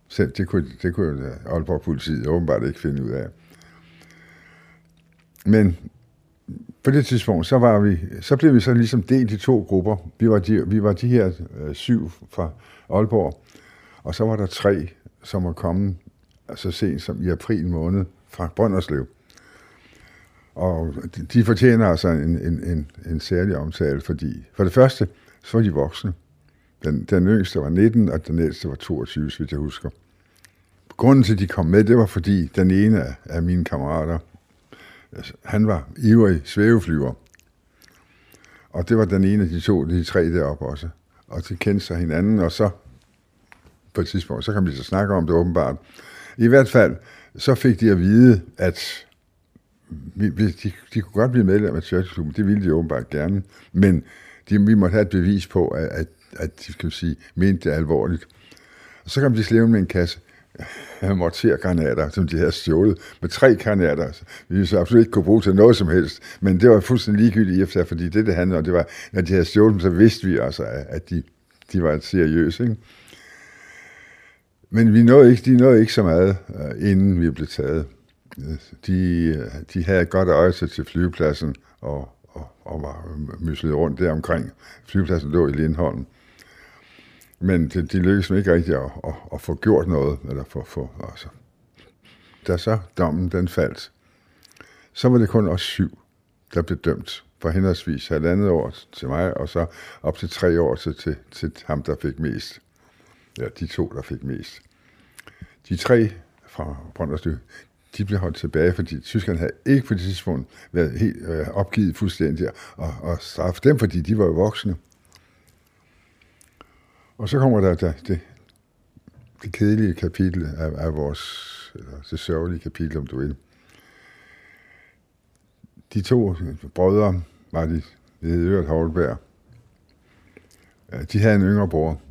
Selv det kunne, det kunne Aalborg politiet åbenbart ikke finde ud af. Men på det tidspunkt, så, var vi, så blev vi så ligesom delt i to grupper. Vi var de, vi var de her øh, syv fra Aalborg, og så var der tre, som var kommet så sent som i april måned fra Brønderslev. Og de, de fortjener altså en, en, en, en særlig omtale, fordi for det første, så var de voksne. Den, den yngste var 19, og den ældste var 22, hvis jeg husker. Grunden til, at de kom med, det var fordi den ene af, af mine kammerater, altså, han var ivrig svæveflyver. Og det var den ene af de to, de tre deroppe også. Og de kendte sig hinanden, og så på et tidspunkt, så kan vi så snakke om det åbenbart. I hvert fald, så fik de at vide, at vi, de, de kunne godt blive medlem af Churchklubben, det ville de åbenbart gerne, men de, vi måtte have et bevis på, at, at, at de kan sige, mente det alvorligt. Og så kom de slæve med en kasse mortergranater, som de havde stjålet, med tre granater. Vi så absolut ikke kunne bruge til noget som helst, men det var fuldstændig ligegyldigt i efter, fordi det, det handlede om, det var, når de havde stjålet dem, så vidste vi altså, at de, de var seriøse. Ikke? Men vi nåede ikke, de nåede ikke så meget, øh, inden vi blev taget. Øh, de, øh, de havde et godt øje til flyvepladsen og, og, og var myslet rundt der omkring. Flyvepladsen lå i Lindholm. Men de, de lykkedes ikke rigtig at, at, at få gjort noget. Eller for, for, altså. Da så dommen den faldt, så var det kun os syv, der blev dømt for henholdsvis halvandet år til mig, og så op til tre år til, til, til ham, der fik mest. Ja, de to, der fik mest. De tre fra Brønderslev, de blev holdt tilbage, fordi tyskerne havde ikke på det tidspunkt været helt øh, opgivet fuldstændig og, og straffe dem, fordi de var jo voksne. Og så kommer der, der det, det kedelige kapitel af, af vores, eller det sørgelige kapitel, om du vil. De to brødre var de, det hedder Øret Holberg. De havde en yngre bror,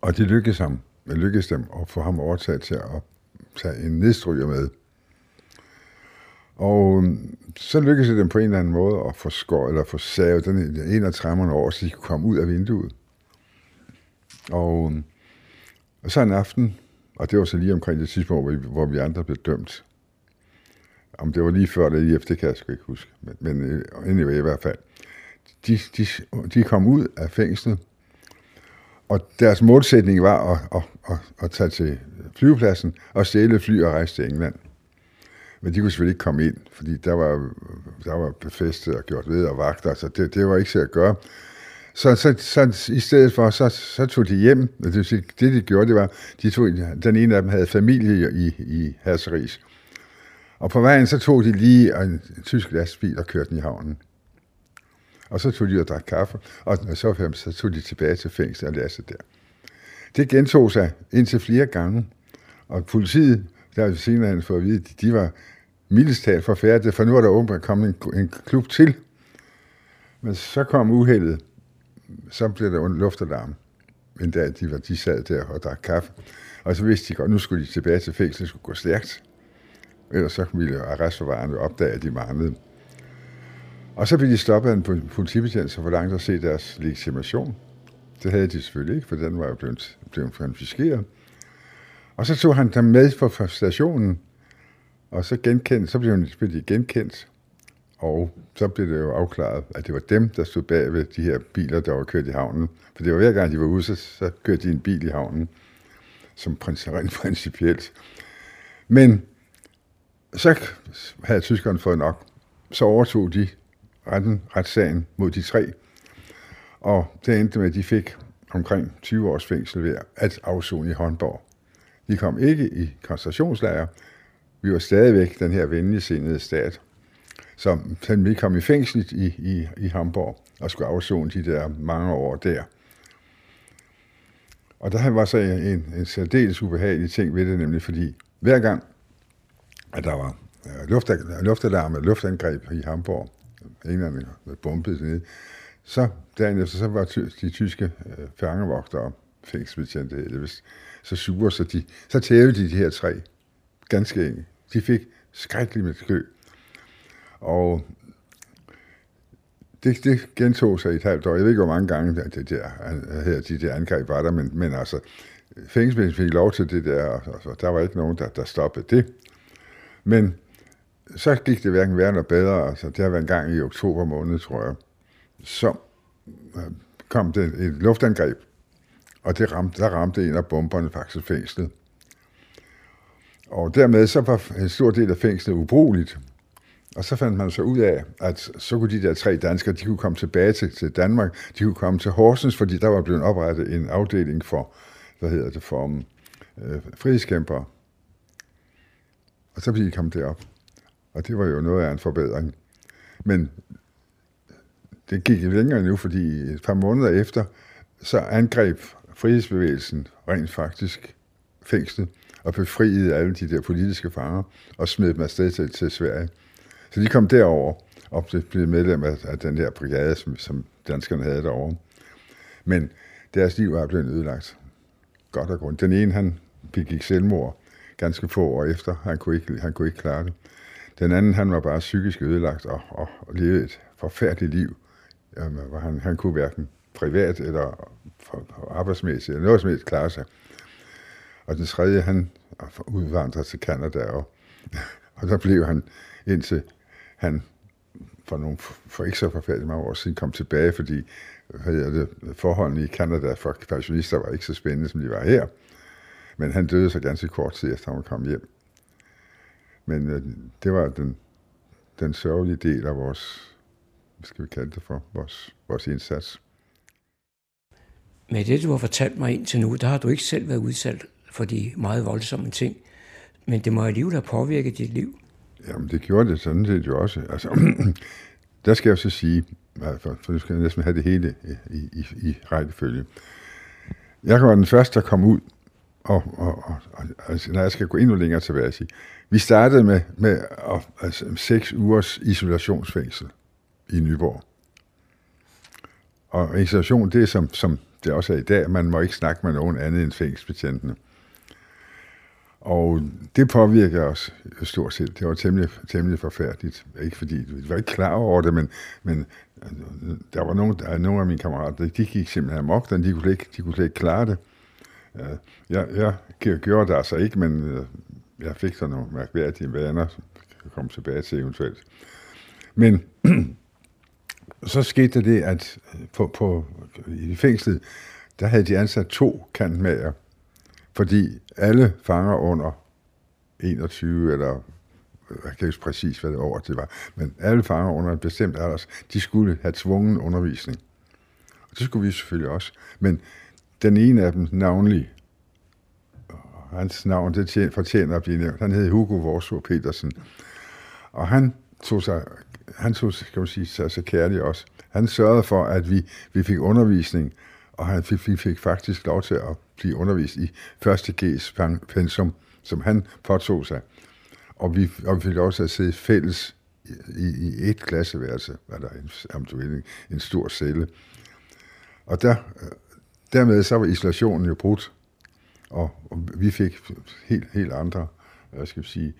og det lykkedes ham, det lykkedes dem at få ham overtaget til at tage en nedstryger med. Og øhm, så lykkedes det dem på en eller anden måde at få skår, eller få savet den en af træmmerne over, så de kunne komme ud af vinduet. Og, øhm, og så en aften, og det var så lige omkring det tidspunkt, hvor vi, hvor vi andre blev dømt. Om det var lige før eller lige efter, det kan jeg sgu ikke huske. Men, men øh, anyway, i hvert fald. De, de, de kom ud af fængslet, og deres målsætning var at, at, at, at tage til flyvepladsen og stjæle fly og rejse til England. Men de kunne selvfølgelig ikke komme ind, fordi der var, der var befæstet og gjort ved og vagter, så det, det var ikke til at gøre. Så, så, så i stedet for, så, så tog de hjem. og Det, vil sige, det, de gjorde, det var, de tog, den ene af dem havde familie i, i Hasseris. Og på vejen, så tog de lige en, en tysk lastbil og kørte den i havnen. Og så tog de og drak kaffe, og så, så tog de tilbage til fængslet og lærte sig der. Det gentog sig indtil flere gange, og politiet, der senere han fået at vide, de var mildestalt forfærdet, for nu var der åbenbart kommet en, en klub til. Men så kom uheldet, så blev der luftalarm, en dag de, var, de sad der og drak kaffe. Og så vidste de godt, nu skulle de tilbage til fængslet, det skulle gå stærkt. Ellers så ville arrestforvarende opdage, at de manglede. Og så blev de stoppet af en politibetjent, så forlangte at se deres legitimation. Det havde de selvfølgelig ikke, for den var jo blevet, blevet konfiskeret. Og så tog han dem med fra stationen, og så, genkendt, så blev de genkendt, og så blev det jo afklaret, at det var dem, der stod bag ved de her biler, der var kørt i havnen. For det var hver gang, de var ude, så, så kørte de en bil i havnen, som rent principielt. Men så havde tyskerne fået nok. Så overtog de retten, retssagen mod de tre, og det endte med, at de fik omkring 20 års fængsel ved at afzone i Håndborg. De kom ikke i koncentrationslejre. Vi var stadigvæk den her venligsindede stat. Så vi kom i fængsel i, i, i Hamburg og skulle afzone de der mange år der. Og der var så en, en særdeles ubehagelig ting ved det, nemlig fordi hver gang, at der var luftalarm eller luftangreb i Hamburg, englænderne bombede ned, så dagen efter, så var de tyske øh, fangevogtere, fængselsbetjente, eller så sure, så, de, så tævede de de her tre. Ganske enkelt. De fik skrækkeligt med skø. Og det, det gentog sig i et halvt år. Jeg ved ikke, hvor mange gange det, det der, her, de der angreb var der, men, men altså, fængselsmænd fik lov til det der, og så der var ikke nogen, der, der stoppede det. Men så gik det hverken værre eller bedre, altså det har været en gang i oktober måned, tror jeg, så øh, kom det et luftangreb, og det ramte, der ramte en af bomberne faktisk fængslet. Og dermed så var en stor del af fængslet ubrugeligt. Og så fandt man så ud af, at så kunne de der tre danskere, de kunne komme tilbage til, til Danmark, de kunne komme til Horsens, fordi der var blevet oprettet en afdeling for, hvad hedder det, for øh, frihedskæmpere. Og så blev de kommet derop. Og det var jo noget af en forbedring. Men det gik længere nu, fordi et par måneder efter, så angreb frihedsbevægelsen rent faktisk fængslet og befriede alle de der politiske fanger og smed dem afsted til, til Sverige. Så de kom derover og blev medlem af, af den der brigade, som, som danskerne havde derovre. Men deres liv var blevet ødelagt. Godt og grund. Den ene, han begik selvmord ganske få år efter. Han kunne ikke, han kunne ikke klare det. Den anden, han var bare psykisk ødelagt og, og, og levede et forfærdeligt liv, jamen, hvor han, han kunne hverken privat eller for, for arbejdsmæssigt eller noget som helst klare sig. Og den tredje, han udvandrede til Kanada, og, og der blev han indtil han for, nogle, for ikke så forfærdeligt mange år siden kom tilbage, fordi hvad det, forholdene i Kanada for pensionister var ikke så spændende, som de var her. Men han døde så ganske kort tid efter, han kom hjem. Men øh, det var den, den sørgelige del af vores, hvad skal vi kalde det for, vores, vores indsats. Med det, du har fortalt mig indtil nu, der har du ikke selv været udsat for de meget voldsomme ting. Men det må alligevel have påvirket dit liv. Jamen, det gjorde det sådan set jo også. Altså, der skal jeg så sige, for, for nu skal jeg næsten have det hele i, i, i rækkefølge. Jeg var den første, der kom ud, og, og, og, og altså, når jeg skal gå endnu længere tilbage, sige, vi startede med, med altså, seks ugers isolationsfængsel i Nyborg. Og isolation, det er som, som det også er i dag, man må ikke snakke med nogen andet end fængselsbetjentene. Og det påvirker os stort set. Det var temmelig, temmelig forfærdeligt. Ikke fordi vi var ikke klar over det, men, men øh, der var nogle, der, nogle af mine kammerater, de gik simpelthen amok, de kunne ikke, de kunne slet ikke klare det. Ja, Jeg, jeg gjorde det altså ikke, men øh, jeg fik så nogle mærkværdige vaner, som jeg komme tilbage til eventuelt. Men så skete det, at øh, på, på, i fængslet, der havde de ansat to kantmager, fordi alle fanger under 21 eller øh, jeg kan ikke præcis, hvad det år det var, men alle fanger under en bestemt alder, de skulle have tvungen undervisning. Og det skulle vi selvfølgelig også. Men den ene af dem, navnlig, hans navn, det fortjener at blive nævnt, han hed Hugo Vorså Petersen. Og han tog sig, han tog, kan man sige, sig så kærlig også. Han sørgede for, at vi, vi fik undervisning, og han fik, vi fik faktisk lov til at blive undervist i første G's pensum, som han påtog sig. Og vi, og vi fik lov til at sidde fælles i, i et klasseværelse, var der en, om du vil, en stor celle. Og der, dermed så var isolationen jo brudt, og, og vi fik helt, helt andre, hvad skal vi sige,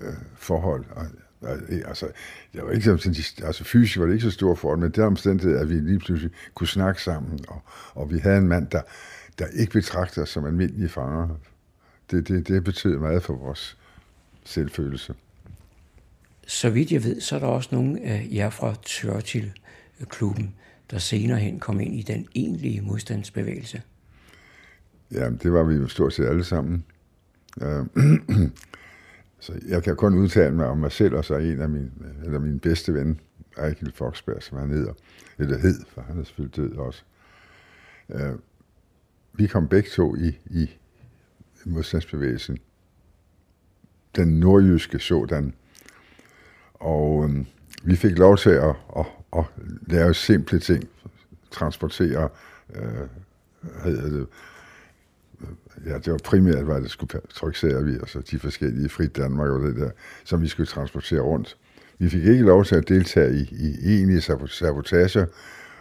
øh, forhold. Og, altså, det var ikke, altså fysisk var det ikke så stor forhold, men det omstændighed, at vi lige pludselig kunne snakke sammen, og, og vi havde en mand, der, der ikke betragter os som almindelige fanger. Det, det, det betød meget for vores selvfølelse. Så vidt jeg ved, så er der også nogle af jer fra Churchill-klubben, der senere hen kom ind i den egentlige modstandsbevægelse. Ja, det var vi jo stort set alle sammen. Øhm, så jeg kan kun udtale mig om mig selv, og så en af mine, eller min bedste ven, Eichel Foxberg, som han hedder, eller hed, for han er selvfølgelig død også. Øhm, vi kom begge to i, i modstandsbevægelsen. Den nordjyske sådan. Og øhm, vi fik lov til at, at, at lave simple ting. Transportere, øh, hedder det, ja, det var primært, hvad det skulle tryksere vi, altså de forskellige frit Danmark og det der, som vi skulle transportere rundt. Vi fik ikke lov til at deltage i, i egentlige sabotager,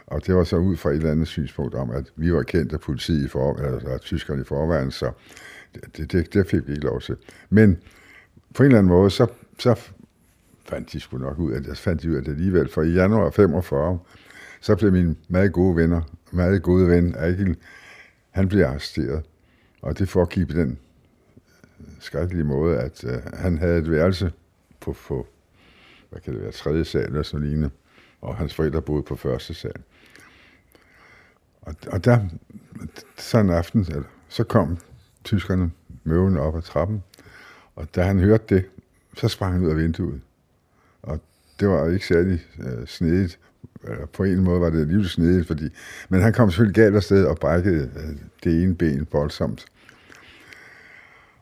og det var så ud fra et eller andet synspunkt om, at vi var kendt af politiet i forvejen, eller af tyskerne i forvejen, så det, det, det fik vi ikke lov til. Men på en eller anden måde, så, så fandt de sgu nok ud af det, fandt de ud af det alligevel, for i januar 45, så blev min meget gode venner, meget gode ven, Agil, han blev arresteret. Og det foregik på den øh, skrækkelige måde, at øh, han havde et værelse på, på, hvad kan det være, tredje sal eller sådan lignende, og hans forældre boede på første sal. Og, og der, så en aften, så kom tyskerne møvende op ad trappen, og da han hørte det, så sprang han ud af vinduet. Og det var ikke særlig øh, snedigt. På en måde var det alligevel snedigt, fordi, men han kom selvfølgelig galt afsted og brækkede øh, det ene ben voldsomt.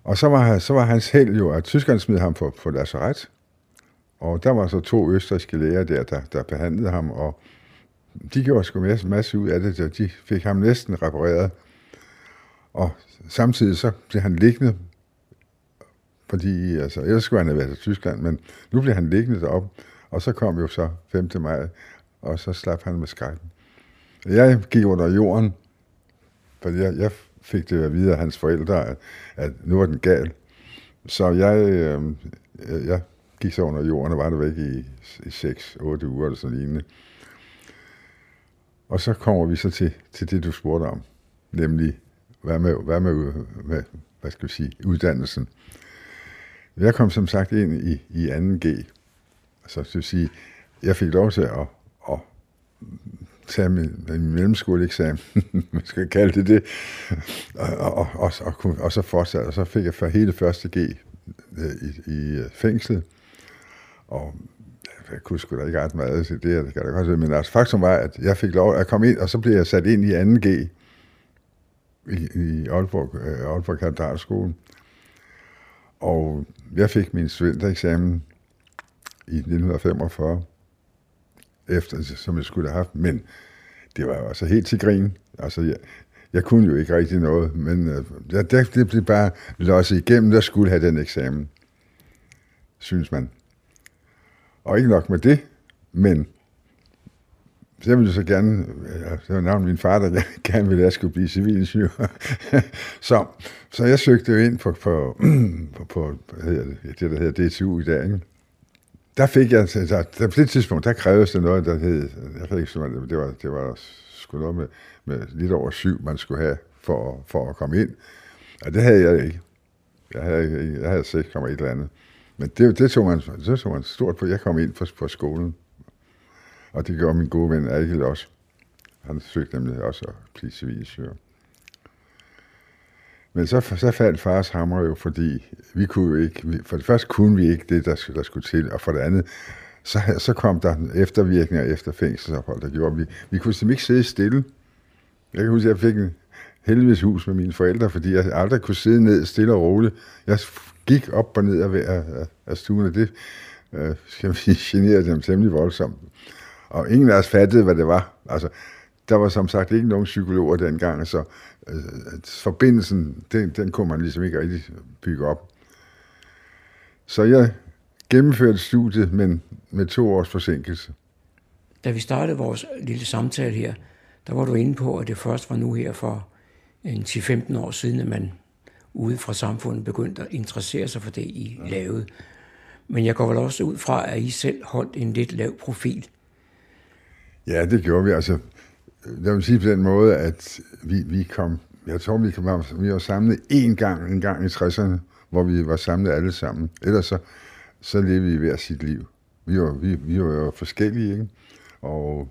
Og så var, så var hans held jo, at tyskerne smed ham på, på lazaret. Og der var så to østrigske læger der, der, der behandlede ham, og de gjorde sgu en masse ud af det, så de fik ham næsten repareret. Og samtidig så blev han liggende, fordi altså, ellers skulle han have været i Tyskland, men nu blev han liggende deroppe, og så kom jo så 5. maj, og så slap han med skrækken. Jeg gik under jorden, fordi jeg, jeg fik det at vide af hans forældre, at, at nu var den gal. Så jeg, øh, jeg gik så under jorden og var der væk i, i 6-8 uger eller sådan lignende. Og så kommer vi så til, til det, du spurgte om, nemlig hvad med, hvad med, med hvad skal vi sige, uddannelsen. Jeg kom som sagt ind i, i 2G, så det vil sige, jeg fik lov til at, at tage min, min mellemskoleeksamen, man skal kalde det det, og, og, og, og, og så fortsatte, og så fik jeg for hele første G øh, i, i øh, fængslet, og jeg kunne sgu da ikke ret meget til det, det kan da godt sige, men altså faktum var, at jeg fik lov at komme ind, og så blev jeg sat ind i 2G i, i Aalborg, øh, Aalborg Katedralskolen. Og jeg fik min studentereksamen i 1945, efter, som jeg skulle have haft, men det var jo altså helt til grin. Altså, jeg, jeg kunne jo ikke rigtig noget, men øh, det, det blev bare losset igennem, der skulle have den eksamen, synes man. Og ikke nok med det, men så jeg ville så gerne, øh, det var navnet min far, der gerne ville, at jeg skulle blive civilingeniør. så, så jeg søgte jo ind på, på, på, på hvad hedder det, det, der hedder DTU i dag. Ikke? Der fik jeg, altså, der, der, på det tidspunkt, der krævedes det noget, der hed, jeg ved ikke, det var, det var sgu noget med, med lidt over syv, man skulle have for, for at komme ind. Og det havde jeg ikke. Jeg havde, jeg havde 6,1 et eller andet. Men det, det, tog man, det tog man stort på. Jeg kom ind på, på skolen, og det gjorde min gode ven Algel også. Han søgte nemlig også at blive civilingeniør. Men så, så faldt fars hammer jo, fordi vi kunne jo ikke, for det første kunne vi ikke det, der, der skulle til, og for det andet, så, så kom der eftervirkninger efter fængselsophold, der gjorde, vi, vi kunne simpelthen ikke sidde stille. Jeg kan huske, at jeg fik en helvedes hus med mine forældre, fordi jeg aldrig kunne sidde ned stille og roligt. Jeg gik op og ned af, af, af stuen, og det øh, skal vi generede dem temmelig voldsomt. Og ingen af os fattede, hvad det var. Altså, der var som sagt ikke nogen psykologer dengang, så øh, forbindelsen, den, den kunne man ligesom ikke rigtig bygge op. Så jeg gennemførte studiet, men med to års forsinkelse. Da vi startede vores lille samtale her, der var du inde på, at det først var nu her for en 10-15 år siden, at man ude fra samfundet begyndte at interessere sig for det, I ja. lavede. Men jeg går vel også ud fra, at I selv holdt en lidt lav profil. Ja, det gjorde vi. Altså, øh, jeg vil sige på den måde, at vi, vi kom, jeg tror, vi, kom, vi var samlet én gang, en gang i 60'erne, hvor vi var samlet alle sammen. Ellers så, så levede vi hver sit liv. Vi var, vi, vi var jo forskellige, ikke? Og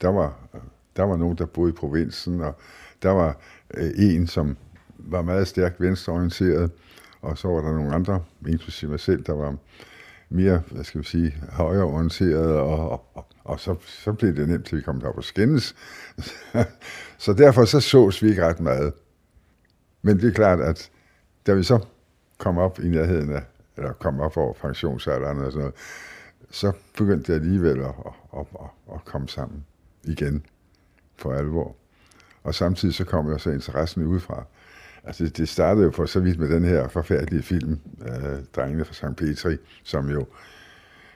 der var, der var nogen, der boede i provinsen, og der var øh, en, som var meget stærkt venstreorienteret, og så var der nogle andre, inklusive mig selv, der var mere, hvad skal vi sige, højreorienteret, og, og, og så, så blev det nemt, til vi kom derop og skændes. så derfor så sås vi ikke ret meget. Men det er klart, at da vi så kom op i nærheden af, eller kom op over pensionsalderen og sådan noget, så begyndte det alligevel at, at, at, at komme sammen igen for alvor. Og samtidig så kom jo så interessen udefra. Altså det startede jo for så vidt med den her forfærdelige film, øh, Drengene fra St. Petri, som jo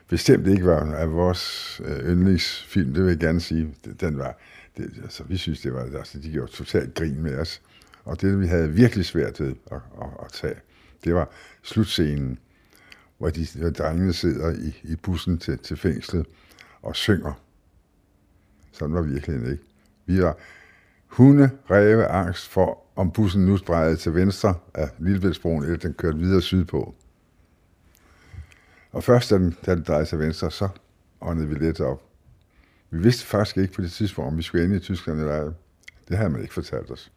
bestemt ikke var af vores øh, yndlingsfilm, det vil jeg gerne sige. Den var, det, altså, vi synes, det var, altså, de gjorde totalt grin med os. Og det, vi havde virkelig svært ved at, at, at tage, det var slutscenen, hvor de hvor drengene sidder i, i bussen til, til fængslet og synger. Sådan var virkeligheden ikke. Vi var hunde, ræve, angst for om bussen nu drejede til venstre af Lillebæltsbroen, eller den kørte videre sydpå. Og først, da den, da den drejede til venstre, så åndede vi lidt op. Vi vidste faktisk ikke på det tidspunkt, om vi skulle ind i Tyskland eller ej. Det havde man ikke fortalt os.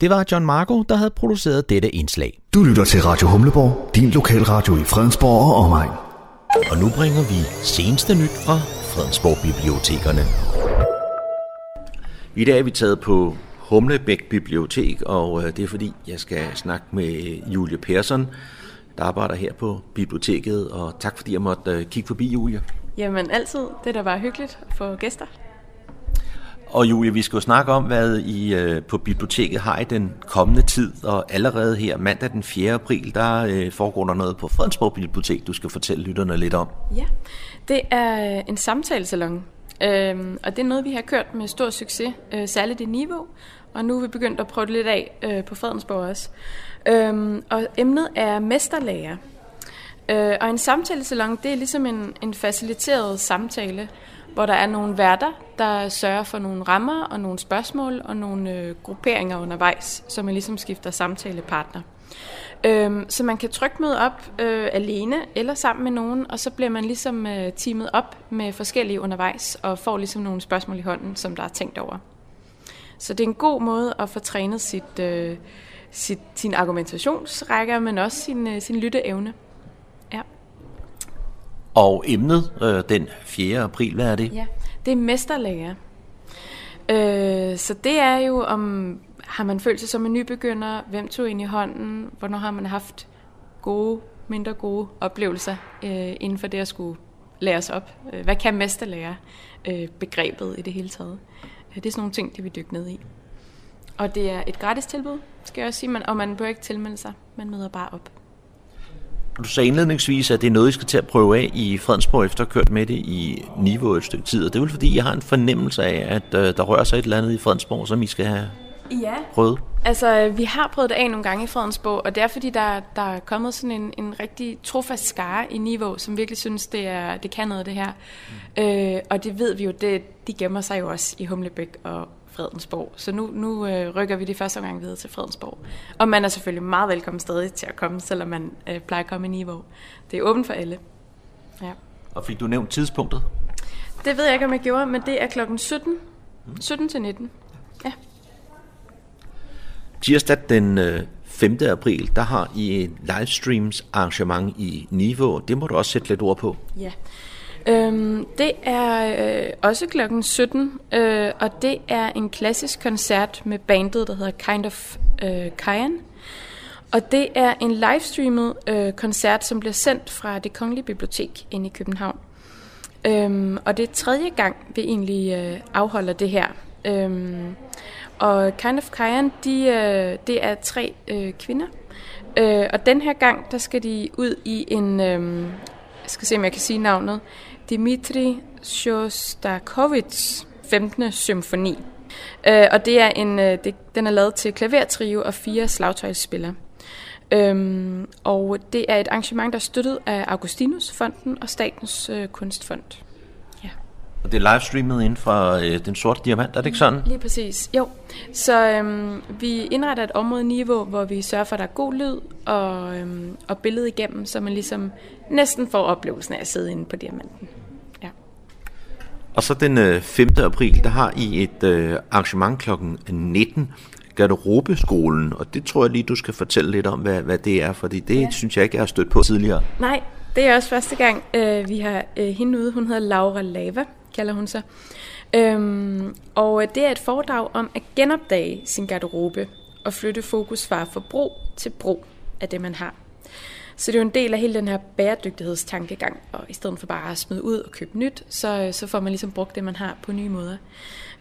Det var John Marco, der havde produceret dette indslag. Du lytter til Radio Humleborg, din lokalradio i Fredensborg og omegn. Og nu bringer vi seneste nyt fra Fredensborg Bibliotekerne. I dag er vi taget på Humlebæk Bibliotek, og øh, det er fordi, jeg skal snakke med Julie Persson, der arbejder her på biblioteket, og tak fordi jeg måtte øh, kigge forbi, Julie. Jamen altid. Det er da bare hyggeligt at få gæster. Og Julie, vi skal jo snakke om, hvad I øh, på biblioteket har i den kommende tid, og allerede her mandag den 4. april, der øh, foregår der noget på Fredensborg Bibliotek, du skal fortælle lytterne lidt om. Ja, det er en samtalesalon, øhm, og det er noget, vi har kørt med stor succes, øh, særligt i niveau, og nu er vi begyndt at prøve det lidt af øh, på Fredensborg også. Øhm, og emnet er mesterlærer. Øh, og en samtalesalon, det er ligesom en, en faciliteret samtale, hvor der er nogle værter, der sørger for nogle rammer og nogle spørgsmål og nogle øh, grupperinger undervejs, så man ligesom skifter samtalepartner. Øhm, så man kan trykke møde op øh, alene eller sammen med nogen, og så bliver man ligesom øh, teamet op med forskellige undervejs og får ligesom nogle spørgsmål i hånden, som der er tænkt over. Så det er en god måde at få trænet sit, øh, sit, sin argumentationsrækker, men også sin, øh, sin lytteevne. Ja. Og emnet øh, den 4. april, hvad er det? Ja, det er mesterlærer. Øh, så det er jo om, har man følt sig som en nybegynder, hvem tog ind i hånden, hvornår har man haft gode, mindre gode oplevelser øh, inden for det at skulle læres op. Øh, hvad kan mesterlærer øh, begrebet i det hele taget? Det er sådan nogle ting, det vi dykke ned i. Og det er et gratis tilbud, skal jeg også sige, man, og man bør ikke tilmelde sig, man møder bare op. Du sagde indledningsvis, at det er noget, I skal til at prøve af i Fredensborg, efter at have kørt med det i niveau et stykke tid. Og det er vel fordi, jeg har en fornemmelse af, at øh, der rører sig et eller andet i Fredensborg, som I skal have Ja. prøvet. Altså, vi har prøvet det af nogle gange i Fredensborg, og det er fordi, der, der er kommet sådan en, en rigtig trofast skare i niveau, som virkelig synes, det, er, det kan noget, det her. Mm. Øh, og det ved vi jo, det, de gemmer sig jo også i Humlebæk og Fredensborg. Så nu, nu øh, rykker vi det første gang videre til Fredensborg. Og man er selvfølgelig meget velkommen stadig til at komme, selvom man øh, plejer at komme i niveau. Det er åbent for alle. Ja. Og fik du nævnt tidspunktet? Det ved jeg ikke, om jeg gjorde, men det er klokken 17. 17 til 19. Ja. Tirsdag den øh, 5. april, der har I et livestreams arrangement i Niveau. Det må du også sætte lidt ord på. Ja. Øhm, det er øh, også klokken 17, øh, og det er en klassisk koncert med bandet, der hedder Kind of øh, Kajan. Og det er en livestreamet øh, koncert, som bliver sendt fra det Kongelige Bibliotek inde i København. Øhm, og det er tredje gang, vi egentlig øh, afholder det her. Øhm, og Kind of Kajan, de, øh, det er tre øh, kvinder. Øh, og den her gang, der skal de ud i en, øh, jeg skal se om jeg kan sige navnet, Dimitri Shostakovich 15. symfoni. Øh, og det er en, øh, det, den er lavet til klavertrio og fire slagtøjsspillere. Øhm, og det er et arrangement, der er støttet af Augustinus-fonden og Statens øh, Kunstfond. Og det er livestreamet inden for øh, den sorte diamant, er det ikke sådan? Lige præcis, jo. Så øhm, vi indretter et område niveau, hvor vi sørger for, at der er god lyd og, øhm, og billede igennem, så man ligesom næsten får oplevelsen af at sidde inde på diamanten. Og så den øh, 5. april, der har I et øh, arrangement kl. 19, Garderobeskolen, og det tror jeg lige, du skal fortælle lidt om, hvad, hvad det er, fordi det ja. synes jeg ikke, jeg har stødt på tidligere. Nej, det er også første gang, øh, vi har øh, hende ude. Hun hedder Laura Lava, kalder hun sig. Øhm, og det er et foredrag om at genopdage sin garderobe og flytte fokus fra forbrug til brug af det, man har. Så det er jo en del af hele den her bæredygtighedstankegang, og i stedet for bare at smide ud og købe nyt, så, så får man ligesom brugt det, man har på nye måder.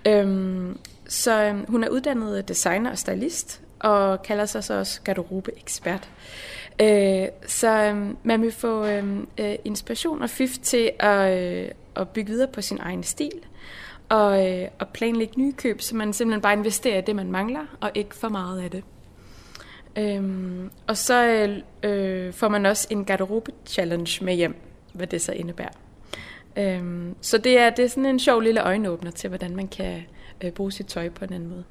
Øhm, så øhm, hun er uddannet designer og stylist, og kalder sig så også garderobeekspert. Øh, så øh, man vil få øhm, øh, inspiration og fif til at, øh, at bygge videre på sin egen stil, og, øh, og planlægge nye køb, så man simpelthen bare investerer i det, man mangler, og ikke for meget af det. Øhm, og så øh, øh, får man også en garderobe-challenge med hjem, hvad det så indebærer. Øhm, så det er, det er sådan en sjov lille øjenåbner til, hvordan man kan øh, bruge sit tøj på en anden måde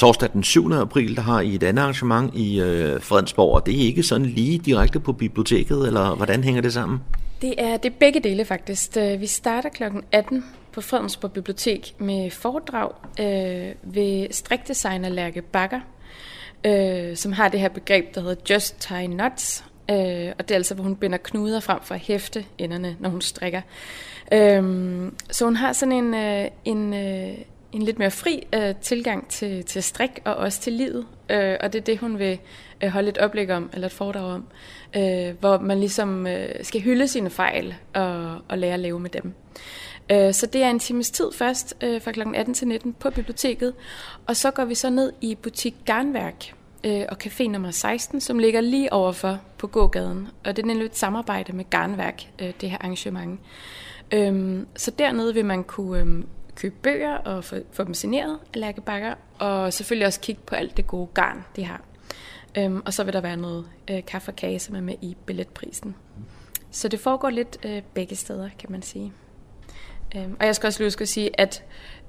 torsdag den 7. april, der har I et andet arrangement i øh, Fredensborg, og det er ikke sådan lige direkte på biblioteket, eller hvordan hænger det sammen? Det er, det er begge dele faktisk. Øh, vi starter kl. 18 på Fredensborg Bibliotek med foredrag øh, ved strikdesigner Lærke Bakker, øh, som har det her begreb, der hedder Just Tie Knots. Øh, og det er altså, hvor hun binder knuder frem for at hæfte enderne, når hun strikker. Øh, så hun har sådan en, øh, en, øh, en lidt mere fri øh, tilgang til, til strik og også til livet. Øh, og det er det, hun vil øh, holde et oplæg om, eller et foredrag om, øh, hvor man ligesom øh, skal hylde sine fejl og, og lære at leve med dem. Øh, Så det er en times tid først, øh, fra kl. 18 til 19 på biblioteket. Og så går vi så ned i butik Garnværk øh, og café nummer 16, som ligger lige overfor på gågaden. Og det er nemlig et samarbejde med Garnværk, øh, det her arrangement. Øhm, Så dernede vil man kunne øhm, købe bøger og få, få dem signeret af Lærke Bakker, og selvfølgelig også kigge på alt det gode garn, de har. Øhm, og så vil der være noget øh, kaffe og kage, som er med i billetprisen. Så det foregår lidt øh, begge steder, kan man sige. Øhm, og jeg skal også lige huske at sige, at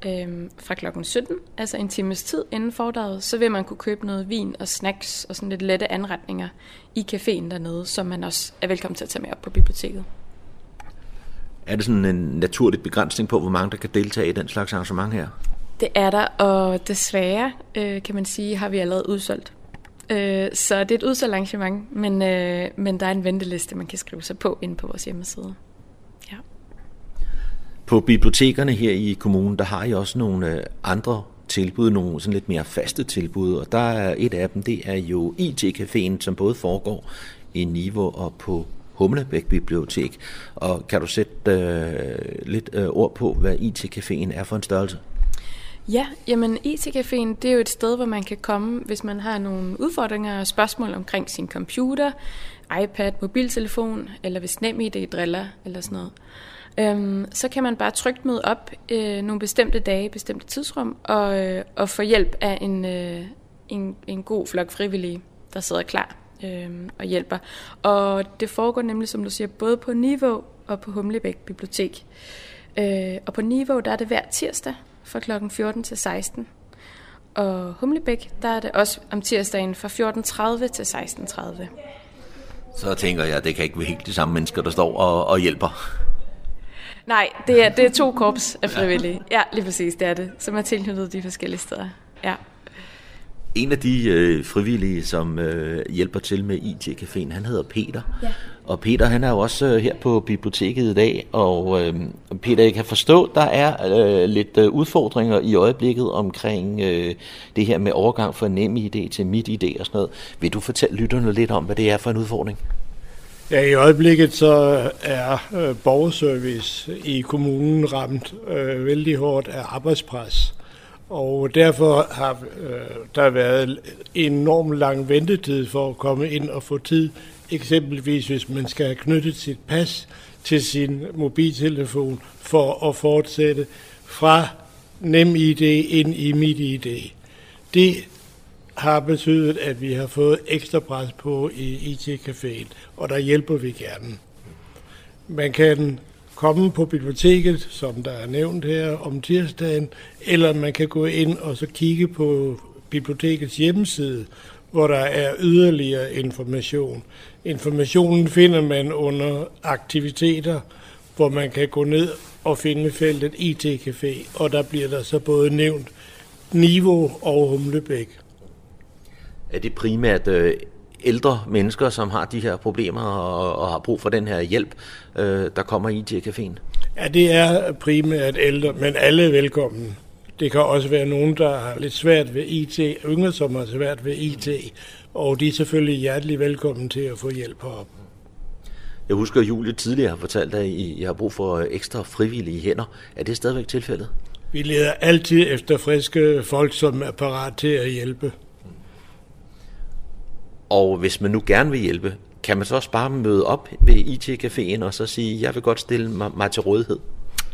øhm, fra klokken 17, altså en times tid inden foredraget, så vil man kunne købe noget vin og snacks og sådan lidt lette anretninger i caféen dernede, som man også er velkommen til at tage med op på biblioteket. Er det sådan en naturlig begrænsning på, hvor mange der kan deltage i den slags arrangement her? Det er der, og desværre, øh, kan man sige, har vi allerede udsolgt. Øh, så det er et udsolgt arrangement, men, øh, men der er en venteliste, man kan skrive sig på inde på vores hjemmeside. På bibliotekerne her i kommunen, der har I også nogle øh, andre tilbud, nogle sådan lidt mere faste tilbud, og der er et af dem, det er jo IT-caféen, som både foregår i Niveau og på Humlebæk Bibliotek. Og kan du sætte øh, lidt øh, ord på, hvad IT-caféen er for en størrelse? Ja, jamen IT-caféen, det er jo et sted, hvor man kan komme, hvis man har nogle udfordringer og spørgsmål omkring sin computer, iPad, mobiltelefon, eller hvis NemID driller, eller sådan noget. Øhm, så kan man bare trygt møde op øh, nogle bestemte dage, bestemte tidsrum, og, øh, og få hjælp af en, øh, en, en god flok frivillige, der sidder klar øh, og hjælper. Og det foregår nemlig, som du siger, både på Niveau og på Humlebæk Bibliotek. Øh, og på Niveau, der er det hver tirsdag fra kl. 14 til 16. Og Humlebæk, der er det også om tirsdagen fra 14.30 til 16.30. Så tænker jeg, at det kan ikke være helt de samme mennesker, der står og, og hjælper. Nej, det er, det er to korps af frivillige. Ja, lige præcis, det er det. Som er tilknyttet de forskellige steder. Ja. En af de øh, frivillige, som øh, hjælper til med IT-caféen, han hedder Peter. Ja. Og Peter, han er jo også øh, her på biblioteket i dag, og øh, Peter, jeg kan forstå, der er øh, lidt øh, udfordringer i øjeblikket omkring øh, det her med overgang fra NemID til MitID og sådan noget. Vil du fortælle lytterne lidt om, hvad det er for en udfordring? Ja, i øjeblikket så er øh, borgerservice i kommunen ramt øh, vældig hårdt af arbejdspres. Og derfor har øh, der været en enorm lang ventetid for at komme ind og få tid. Eksempelvis hvis man skal have knyttet sit pas til sin mobiltelefon for at fortsætte fra NemID ind i MitID. Det har betydet, at vi har fået ekstra pres på i IT-caféen, og der hjælper vi gerne. Man kan komme på biblioteket, som der er nævnt her, om tirsdagen, eller man kan gå ind og så kigge på bibliotekets hjemmeside, hvor der er yderligere information. Informationen finder man under aktiviteter, hvor man kan gå ned og finde feltet IT-café, og der bliver der så både nævnt Niveau og Humlebæk. Er det primært øh, ældre mennesker, som har de her problemer og, og har brug for den her hjælp, øh, der kommer i IT-caféen? Ja, det er primært ældre, men alle er velkommen. Det kan også være nogen, der har lidt svært ved IT, yngre, som har svært ved IT, og de er selvfølgelig hjertelig velkommen til at få hjælp herop. Jeg husker, at Julie tidligere har fortalt, at I, I har brug for ekstra frivillige hænder. Er det stadigvæk tilfældet? Vi leder altid efter friske folk, som er parat til at hjælpe. Og hvis man nu gerne vil hjælpe, kan man så også bare møde op ved IT-caféen og så sige, jeg vil godt stille mig, mig til rådighed?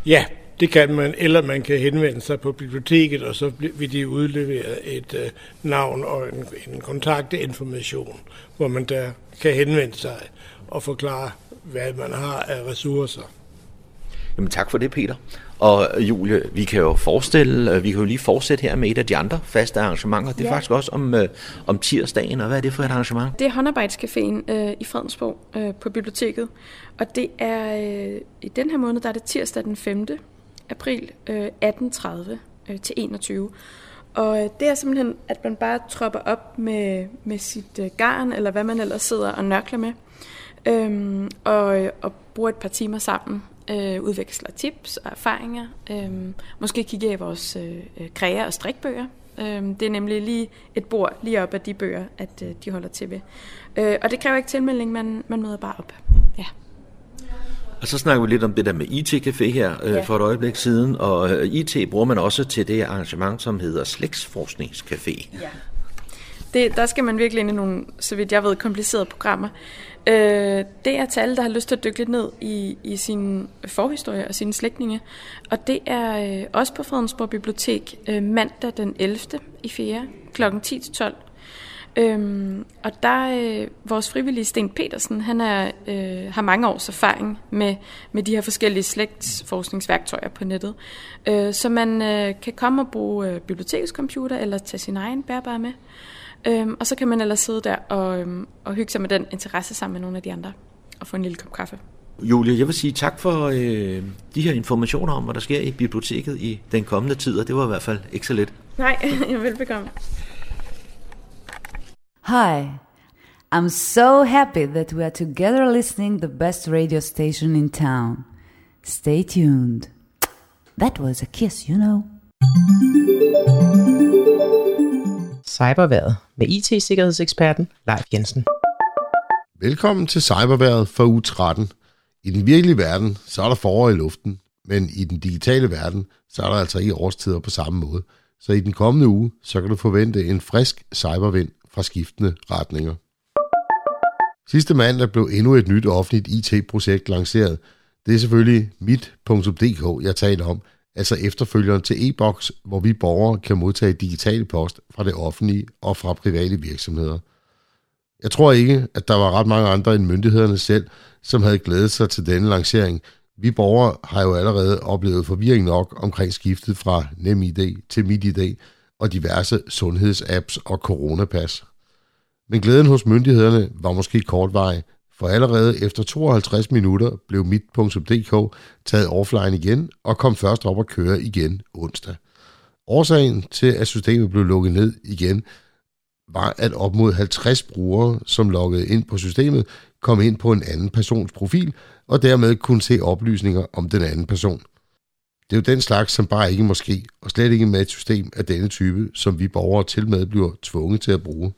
Ja, det kan man, eller man kan henvende sig på biblioteket, og så vil de udlevere et uh, navn og en, en kontaktinformation, hvor man der kan henvende sig og forklare, hvad man har af ressourcer. Jamen tak for det, Peter. Og Julie, vi kan jo forestille, øh, vi kan jo lige fortsætte her med et af de andre faste arrangementer. Det er Ja. faktisk også om, øh, om tirsdagen, og hvad er det for et arrangement? Det er håndarbejdscaféen øh, i Fredensborg øh, på biblioteket. Og det er øh, i den her måned, der er det tirsdag den 5. april øh, 18.30 øh, til 21. Og øh, det er simpelthen, at man bare tropper op med, med sit øh, garn, eller hvad man ellers sidder og nørkler med, øhm, og, øh, og bruger et par timer sammen, øh, udveksler tips og erfaringer, øhm, måske kigger i vores øh, øh, kræger og strikbøger. Øhm, det er nemlig lige et bord lige op af de bøger, at øh, de holder til ved. Øh, og det kræver ikke tilmelding, man, man møder bare op. Ja. Og så snakker vi lidt om det der med IT-café her øh, Ja. for et øjeblik siden, og øh, IT bruger man også til det arrangement, som hedder Slægtsforskningscafé. Ja. Det, der skal man virkelig ind i nogle, så vidt jeg ved, komplicerede programmer. Øh, det er til alle, der har lyst til at dykke lidt ned i, i sin forhistorie og sine slægtninge. Og det er øh, også på Fredensborg Bibliotek øh, mandag den 11. i 4. kl. 10-12. Øhm, og der øh, vores frivillige Sten Petersen, han er, øh, har mange års erfaring med, med de her forskellige slægtsforskningsværktøjer på nettet. Øh, så man øh, kan komme og bruge øh, bibliotekets computer eller tage sin egen bærbare med. Øhm, og så kan man ellers sidde der og, øhm, og hygge sig med den interesse sammen med nogle af de andre og få en lille kop kaffe. Julie, jeg vil sige tak for øh, de her informationer om, hvad der sker i biblioteket i den kommende tid, og det var i hvert fald ikke så lidt. Nej, jeg velbekomme. Hi. I'm so happy that we are together listening the best radio station in town. Stay tuned. That was a kiss, you know. Cyberværet med IT-sikkerhedseksperten Leif Jensen. Velkommen til Cyberværet for uge 13. I den virkelige verden, så er der forår i luften, men i den digitale verden, så er der altså ikke årstider på samme måde. Så i den kommende uge, så kan du forvente en frisk cybervind fra skiftende retninger. Sidste mandag blev endnu et nyt offentligt IT-projekt lanceret. Det er selvfølgelig mit.dk, jeg taler om, altså efterfølgeren til e-boks, hvor vi borgere kan modtage digital post fra det offentlige og fra private virksomheder. Jeg tror ikke, at der var ret mange andre end myndighederne selv, som havde glædet sig til denne lancering. Vi borgere har jo allerede oplevet forvirring nok omkring skiftet fra NemID til MitID og diverse sundhedsapps og coronapas. Men glæden hos myndighederne var måske kortvarig, for allerede efter 52 minutter blev mit.dk taget offline igen og kom først op at køre igen onsdag. Årsagen til, at systemet blev lukket ned igen, var, at op mod 50 brugere, som loggede ind på systemet, kom ind på en anden persons profil, og dermed kunne se oplysninger om den anden person. Det er jo den slags, som bare ikke må ske, og slet ikke med et system af denne type, som vi borgere til med bliver tvunget til at bruge.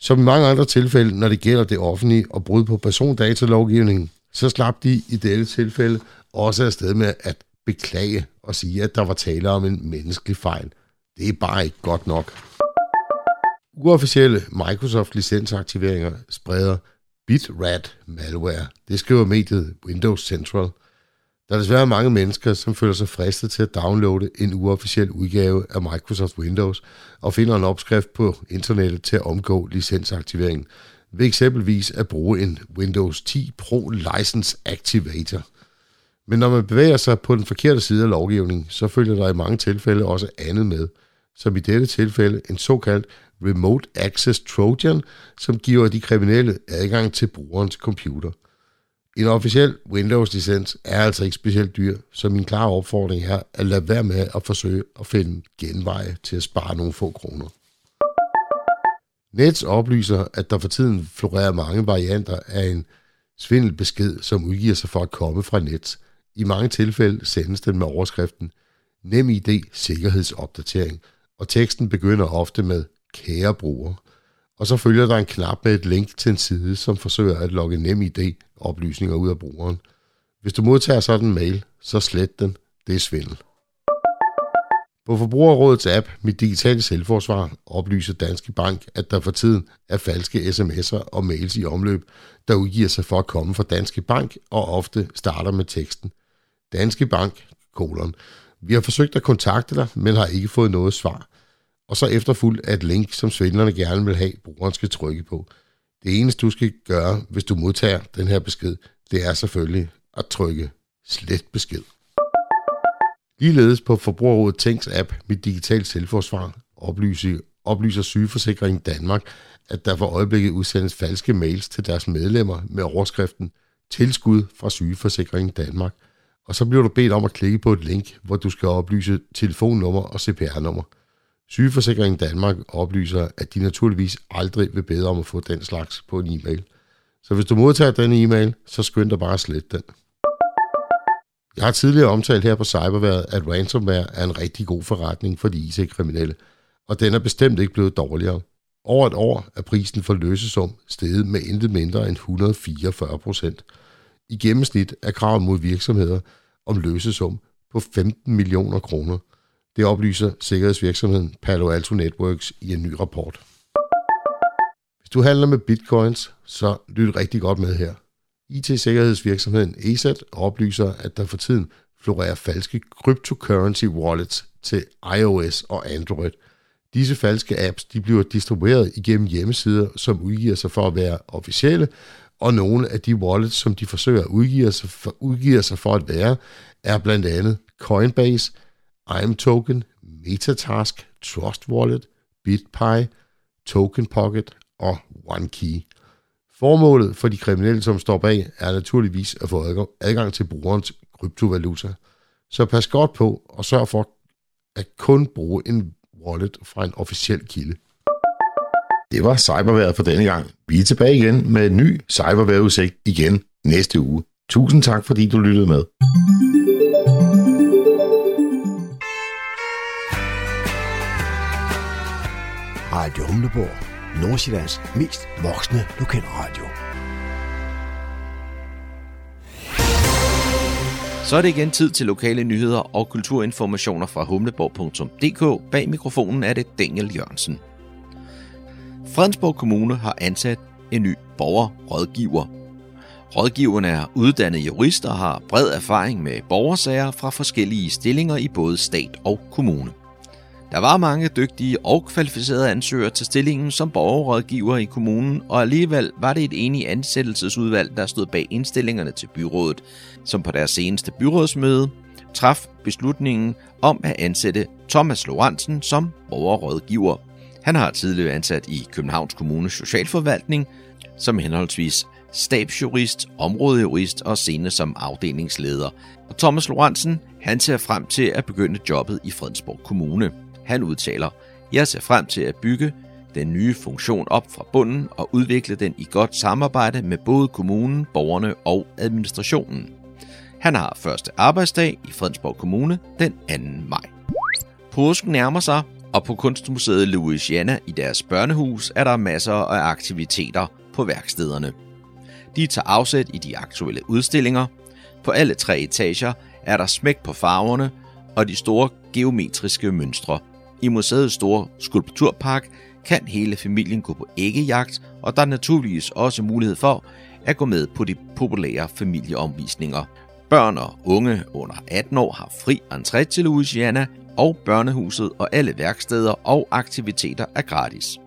Som i mange andre tilfælde, når det gælder det offentlige og brud på persondatalovgivningen, så slap de i dette tilfælde også afsted med at beklage og sige, at der var tale om en menneskelig fejl. Det er bare ikke godt nok. Uofficielle Microsoft-licensaktiveringer spreder Bitrat malware. Det skriver mediet Windows Central. Der er desværre mange mennesker, som føler sig fristet til at downloade en uofficiel udgave af Microsoft Windows og finder en opskrift på internettet til at omgå licensaktiveringen ved eksempelvis at bruge en Windows 10 Pro License Activator. Men når man bevæger sig på den forkerte side af lovgivningen, så følger der i mange tilfælde også andet med, som i dette tilfælde en såkaldt Remote Access Trojan, som giver de kriminelle adgang til brugerens computer. En officiel Windows-licens er altså ikke specielt dyr, så min klare opfordring er at lade være med at forsøge at finde genveje til at spare nogle få kroner. Nets oplyser, at der for tiden florerer mange varianter af en svindelbesked, som udgiver sig for at komme fra Nets. I mange tilfælde sendes den med overskriften NemID sikkerhedsopdatering, og teksten begynder ofte med kære bruger. Og så følger der en knap med et link til en side, som forsøger at logge nem ID-oplysninger ud af brugeren. Hvis du modtager sådan en mail, så slet den. Det er svindel. På Forbrugerrådets app Mit Digitale Selvforsvar oplyser Danske Bank, at der for tiden er falske sms'er og mails i omløb, der udgiver sig for at komme fra Danske Bank og ofte starter med teksten. Danske Bank, kolon. Vi har forsøgt at kontakte dig, men har ikke fået noget svar. Og så efterfulgt af et link, som svindlerne gerne vil have, brugeren skal trykke på. Det eneste, du skal gøre, hvis du modtager den her besked, det er selvfølgelig at trykke slet besked. Ligeledes på Forbrugerrådet Tænks app Mit Digitalt Selvforsvar oplyser, oplyser Sygeforsikring Danmark, at der for øjeblikket udsendes falske mails til deres medlemmer med overskriften Tilskud fra Sygeforsikring Danmark. Og så bliver du bedt om at klikke på et link, hvor du skal oplyse telefonnummer og CPR-nummer. Sygeforsikringen Danmark oplyser, at de naturligvis aldrig vil bede om at få den slags på en e-mail. Så hvis du modtager den e-mail, så skynd dig bare at slette den. Jeg har tidligere omtalt her på Cyberværet, at ransomware er en rigtig god forretning for de IT-kriminelle, og den er bestemt ikke blevet dårligere. Over et år er prisen for løsesum steget med intet mindre end 144 procent. I gennemsnit er kravet mod virksomheder om løsesum på 15 millioner kroner. Det oplyser sikkerhedsvirksomheden Palo Alto Networks i en ny rapport. Hvis du handler med bitcoins, så lyt rigtig godt med her. IT-sikkerhedsvirksomheden ESET oplyser, at der for tiden florerer falske cryptocurrency wallets til iOS og Android. Disse falske apps de bliver distribueret igennem hjemmesider, som udgiver sig for at være officielle, og nogle af de wallets, som de forsøger at udgive sig for, udgiver sig for at være, er blandt andet Coinbase, IMToken, Metatask, Trust Wallet, BitPay, Token Pocket og OneKey. Formålet for de kriminelle, som står bag, er naturligvis at få adgang til brugerens kryptovaluta. Så pas godt på og sørg for at kun bruge en wallet fra en officiel kilde. Det var cyberværet for denne gang. Vi er tilbage igen med en ny cyberværetudsigt igen næste uge. Tusind tak, fordi du lyttede med. Radio Humleborg. Nordsjællands mest voksne lokalradio. Så er det igen tid til lokale nyheder og kulturinformationer fra humleborg.dk. Bag mikrofonen er det Daniel Jørgensen. Fredensborg Kommune har ansat en ny borgerrådgiver. Rådgiverne er uddannede jurister og har bred erfaring med borgersager fra forskellige stillinger i både stat og kommune. Der var mange dygtige og kvalificerede ansøgere til stillingen som borgerrådgiver i kommunen, og alligevel var det et enigt ansættelsesudvalg, der stod bag indstillingerne til byrådet, som på deres seneste byrådsmøde traf beslutningen om at ansætte Thomas Lorentzen som borgerrådgiver. Han har tidligere ansat i Københavns Kommunes Socialforvaltning som henholdsvis stabsjurist, områdejurist og senere som afdelingsleder. Og Thomas Lorentzen, han ser frem til at begynde jobbet i Fredensborg Kommune. Han udtaler, jeg ser frem til at bygge den nye funktion op fra bunden og udvikle den i godt samarbejde med både kommunen, borgerne og administrationen. Han har første arbejdsdag i Fredensborg Kommune den 2. maj. Påsken nærmer sig, og på Kunstmuseet Louisiana i deres børnehus er der masser af aktiviteter på værkstederne. De tager afsæt i de aktuelle udstillinger. På alle tre etager er der smæk på farverne og de store geometriske mønstre. I museets store skulpturpark kan hele familien gå på æggejagt, og der er naturligvis også mulighed for at gå med på de populære familieomvisninger. Børn og unge under 18 år har fri entré til Louisiana, og børnehuset og alle værksteder og aktiviteter er gratis.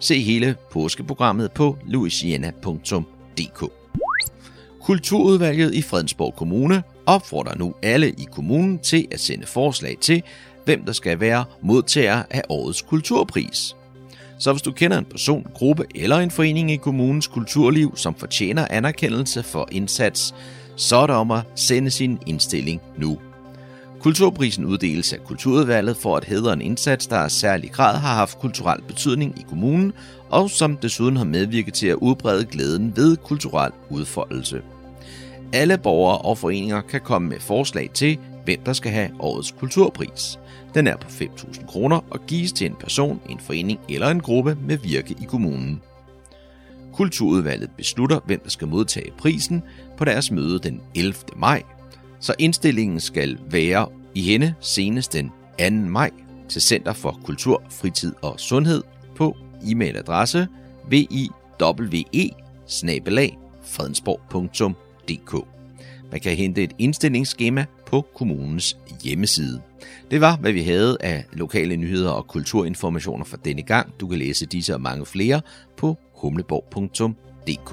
Se hele påskeprogrammet på louisiana.dk. Kulturudvalget i Fredensborg Kommune opfordrer nu alle i kommunen til at sende forslag til, hvem der skal være modtager af årets kulturpris. Så hvis du kender en person, gruppe eller en forening i kommunens kulturliv, som fortjener anerkendelse for indsats, så er det om at sende sin indstilling nu. Kulturprisen uddeles af Kulturudvalget for at hedre en indsats, der i særlig grad har haft kulturel betydning i kommunen, og som desuden har medvirket til at udbrede glæden ved kulturel udfoldelse. Alle borgere og foreninger kan komme med forslag til, hvem der skal have årets kulturpris. Den er på 5.000 kroner og gives til en person, en forening eller en gruppe med virke i kommunen. Kulturudvalget beslutter, hvem der skal modtage prisen på deres møde den 11. maj, så indstillingen skal være i hende senest den 2. maj til Center for Kultur, Fritid og Sundhed på e-mailadresse viwe fredensborg.dk. Man kan hente et indstillingsskema på kommunens hjemmeside. Det var, hvad vi havde af lokale nyheder og kulturinformationer for denne gang. Du kan læse disse og mange flere på humleborg.dk.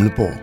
Radio Humleborg.